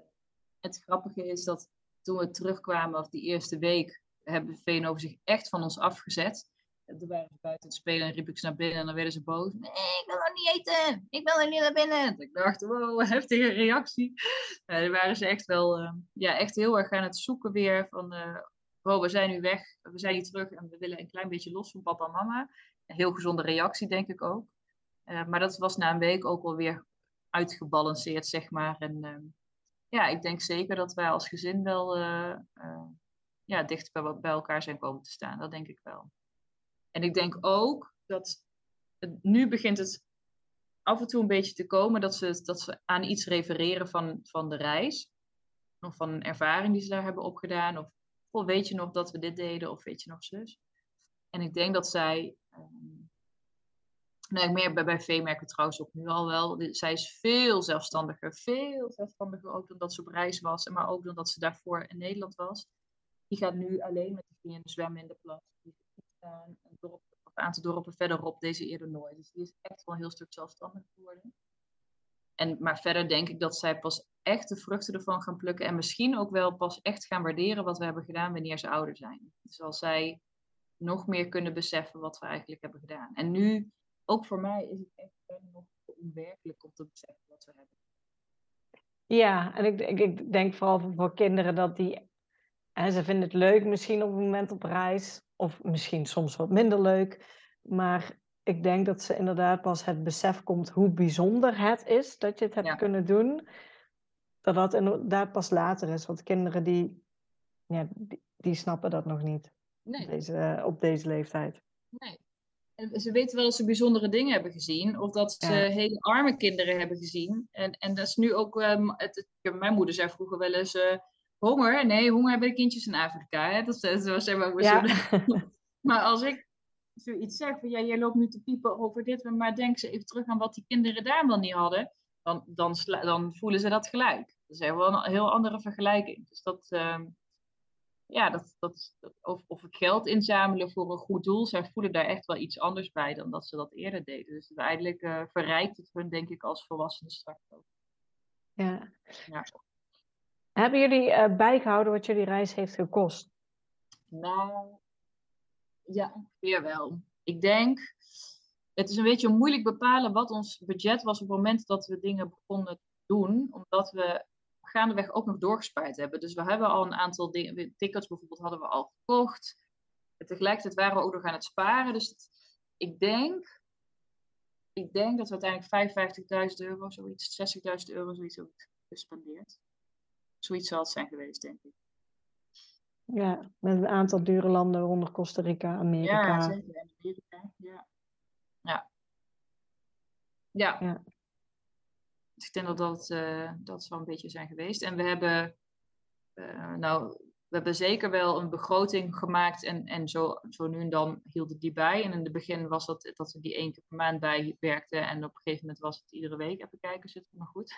het grappige is dat toen we terugkwamen, of die eerste week, hebben Veenhoven zich echt van ons afgezet. Toen waren ze buiten het spelen en riep ik ze naar binnen en dan werden ze boos. Nee, ik wil nog niet eten. Ik wil er niet naar binnen. Ik dacht, wow, heftige reactie. Uh, waren ze echt wel, uh, ja, echt heel erg aan het zoeken weer van, uh, oh, we zijn nu weg, we zijn hier terug en we willen een klein beetje los van papa en mama. Een heel gezonde reactie, denk ik ook. Eh, maar dat was na een week ook wel weer uitgebalanceerd, zeg maar. En ehm, ja, ik denk zeker dat wij als gezin wel ja, dichter bij, elkaar zijn komen te staan. Dat denk ik wel. En ik denk ook dat nu begint het af en toe een beetje te komen dat ze, dat ze aan iets refereren van, van de reis. Of van een ervaring die ze daar hebben opgedaan. Of oh, weet je nog dat we dit deden? Of weet je nog zus? En ik denk dat zij. Um, nee, meer bij, bij V merken we trouwens ook nu al wel. Zij is veel zelfstandiger. Veel zelfstandiger ook dan dat ze op reis was. Maar ook dan dat ze daarvoor in Nederland was. Die gaat nu alleen met de vrienden zwemmen in de plas. Staan een dorp een aantal dorpen verderop, deze eerder nooit. Dus die is echt wel een heel stuk zelfstandig geworden. En, maar verder denk ik dat zij pas echt de vruchten ervan gaan plukken. En misschien ook wel pas echt gaan waarderen wat we hebben gedaan wanneer ze ouder zijn. Dus als zij nog meer kunnen beseffen wat we eigenlijk hebben gedaan. En nu, ook voor mij, is het echt nog onwerkelijk om te beseffen wat we hebben. Ja, en ik, ik, ik denk vooral voor kinderen dat die. En ze vinden het leuk misschien op het moment op reis. Of misschien soms wat minder leuk. Maar ik denk dat ze inderdaad pas het besef komt hoe bijzonder het is dat je het hebt kunnen doen. Dat dat inderdaad pas later is. Want kinderen die, ja, die, die snappen dat nog niet. Nee. Op, deze, op deze leeftijd. Nee. En ze weten wel dat ze bijzondere dingen hebben gezien. Of dat ze hele arme kinderen hebben gezien. En, en dat is nu ook... Um, het, mijn moeder zei vroeger wel eens... Uh, honger? Nee, honger hebben de kindjes in Afrika. Hè? Dat, dat was zeg maar... Ja. maar als ik zoiets zeg van ja, jij loopt nu te piepen over dit, maar denk ze even terug aan wat die kinderen daar wel niet hadden, dan, dan, dan voelen ze dat gelijk. Dat is wel een heel andere vergelijking. Dus dat, uh, ja, dat, dat, of, of het geld inzamelen voor een goed doel, zij voelen daar echt wel iets anders bij dan dat ze dat eerder deden. Dus uiteindelijk uh, verrijkt het hun, denk ik, als volwassenen straks ook. Ja. ja. Hebben jullie uh, bijgehouden wat jullie reis heeft gekost? Nou, ja, ongeveer wel. Ik denk, het is een beetje moeilijk bepalen wat ons budget was op het moment dat we dingen begonnen te doen, omdat we gaandeweg ook nog doorgespaard hebben. Dus we hebben al een aantal dingen, tickets bijvoorbeeld hadden we al gekocht. En tegelijkertijd waren we ook nog aan het sparen. Dus ik denk, ik denk dat we uiteindelijk 55.000 euro, zoiets, 60.000 euro, zoiets hebben gespendeerd. Zoiets zal het zijn geweest, denk ik. Ja, met een aantal dure landen, waaronder Costa Rica, Amerika. Ja, zeker. Amerika, ja. Ja. Ja. ja. Dus ik denk dat dat, uh, dat een beetje zijn geweest. En we hebben, uh, nou, we hebben zeker wel een begroting gemaakt en, en zo, zo nu en dan hielden die bij. En in het begin was dat dat we die één keer per maand bij werkten. En op een gegeven moment was het iedere week. Even kijken, zit het nog goed?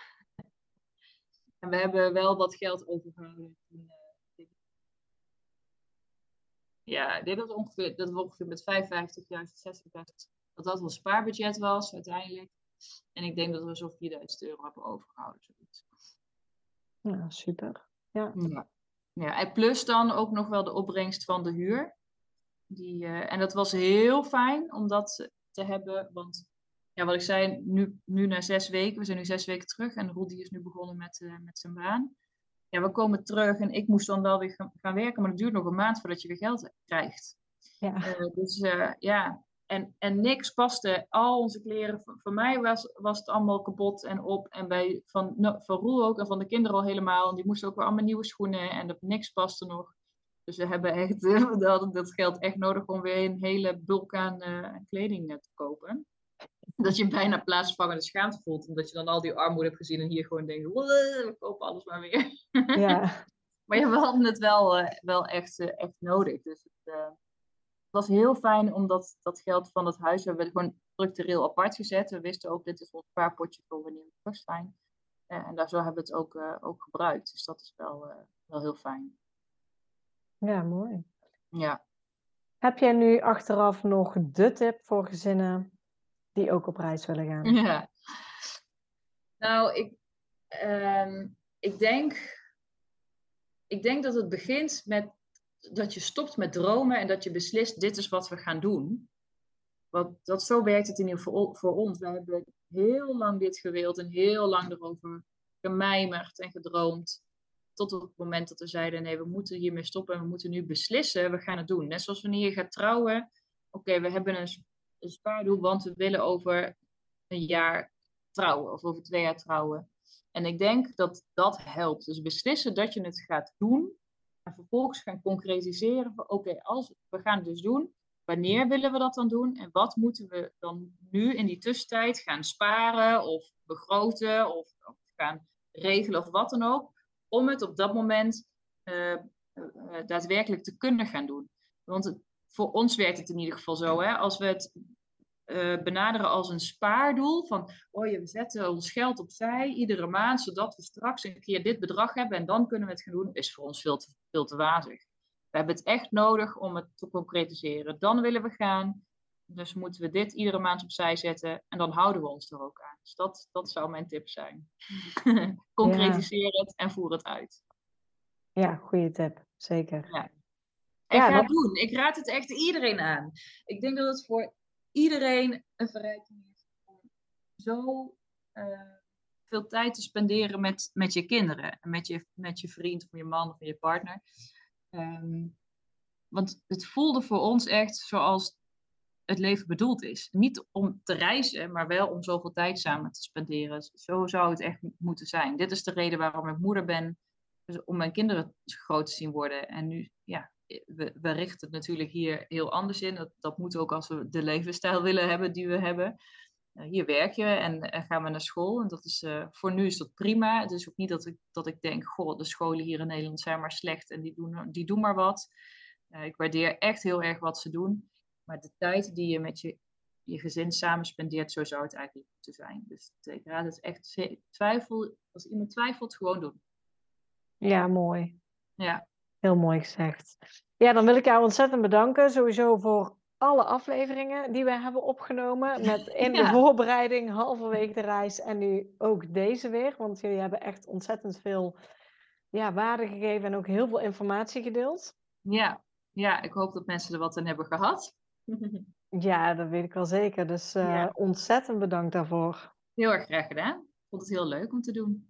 En we hebben wel wat geld overgehouden uh, ja, ik denk dat, ongeveer, dat we ongeveer met 55.000, 60.000, dat dat ons spaarbudget was uiteindelijk. En ik denk dat we zo'n 4000 euro hebben overgehouden. Zoiets. Ja, super. Ja. ja. Ja, en plus dan ook nog wel de opbrengst van de huur. Die, uh, en dat was heel fijn om dat te hebben. Want ja, wat ik zei, nu, nu na zes weken, we zijn nu zes weken terug en Rudy is nu begonnen met, uh, met zijn baan ja, we komen terug en ik moest dan wel weer gaan, werken, maar het duurt nog een maand voordat je weer geld krijgt. Ja. Uh, dus uh, ja, en, en niks paste. Al onze kleren, voor, mij was, was het allemaal kapot en op. En bij, van, van Roel ook en van de kinderen al helemaal. En die moesten ook weer allemaal nieuwe schoenen en dat, niks paste nog. Dus we hebben echt, we hadden dat geld echt nodig om weer een hele bulk aan kleding te kopen dat je bijna plaatsvangende schaamte voelt. Omdat je dan al die armoede hebt gezien en hier gewoon denkt, we kopen alles maar weer. Ja. maar ja, we hadden het wel, uh, wel echt, uh, echt nodig. Dus het, uh, was heel fijn omdat dat geld van het huis, we hebben gewoon structureel apart gezet. We wisten ook, dit is ons spaarpotje voor wanneer we terug zijn. en daar zo hebben we het ook, ook gebruikt. Dus dat is wel, wel heel fijn. Ja, mooi. Ja. Heb jij nu achteraf nog de tip voor gezinnen die ook op reis willen gaan? Ja. Nou, ik, ehm, ik, denk, ik denk dat het begint met dat je stopt met dromen en dat je beslist, dit is wat we gaan doen. Want dat, zo werkt het in ieder geval voor ons. We hebben heel lang dit gewild en heel lang erover gemijmerd en gedroomd. tot op het moment dat we zeiden: nee, we moeten hiermee stoppen en we moeten nu beslissen, we gaan het doen. Net zoals wanneer je gaat trouwen. Oké, we hebben een, een spaardoel, want we willen over een jaar trouwen of over twee jaar trouwen. En ik denk dat dat helpt. Dus beslissen dat je het gaat doen. En vervolgens gaan concretiseren van oké, als we gaan het dus doen. Wanneer willen we dat dan doen? En wat moeten we dan nu in die tussentijd gaan sparen of begroten of, gaan regelen of wat dan ook. Om het op dat moment uh, daadwerkelijk te kunnen gaan doen. Want het, voor ons werkt het in ieder geval zo. Hè? Als we het uh, benaderen als een spaardoel. Van, oh je, we zetten ons geld opzij iedere maand, zodat we straks een keer dit bedrag hebben en dan kunnen we het gaan doen, is voor ons veel te, veel te wazig. We hebben het echt nodig om het te concretiseren. Dan willen we gaan. Dus moeten we dit iedere maand opzij zetten en dan houden we ons er ook aan. Dus dat, dat zou mijn tip zijn. Concretiseer het en voer het uit. Ja, goede tip. Zeker. Ja. En ja, ga doen. Ik raad het echt iedereen aan. Ik denk dat het voor iedereen een verrijking is om zo uh, veel tijd te spenderen met, met je kinderen. En met je, met je vriend of je man of je partner. Um, want het voelde voor ons echt zoals het leven bedoeld is. Niet om te reizen, maar wel om zoveel tijd samen te spenderen. Zo zou het echt moeten zijn. Dit is de reden waarom ik moeder ben. Dus om mijn kinderen groot te zien worden. En nu, ja, we, we richten het natuurlijk hier heel anders in. Dat, dat moet ook als we de levensstijl willen hebben die we hebben. Uh, hier werk je en, en, gaan we naar school. En dat is, uh, voor nu is dat prima. Het is ook niet dat ik, dat ik denk, goh, de scholen hier in Nederland zijn maar slecht en die doen, die doen maar wat. Uh, ik waardeer echt heel erg wat ze doen. Maar de tijd die je met je, je gezin samen spendeert, zo zou het eigenlijk moeten zijn. Dus ik raad het echt twijfel, als iemand twijfelt, gewoon doen. Ja, mooi. Ja. Heel mooi gezegd. Ja, dan wil ik jou ontzettend bedanken. Sowieso voor alle afleveringen die we hebben opgenomen. Met in de voorbereiding, halverwege de reis en nu ook deze weer. Want jullie hebben echt ontzettend veel ja, waarde gegeven en ook heel veel informatie gedeeld. Ja, ja, ik hoop dat mensen er wat aan hebben gehad. ja, dat weet ik wel zeker. Dus uh, ontzettend bedankt daarvoor. Heel erg graag gedaan. Ik vond het heel leuk om te doen.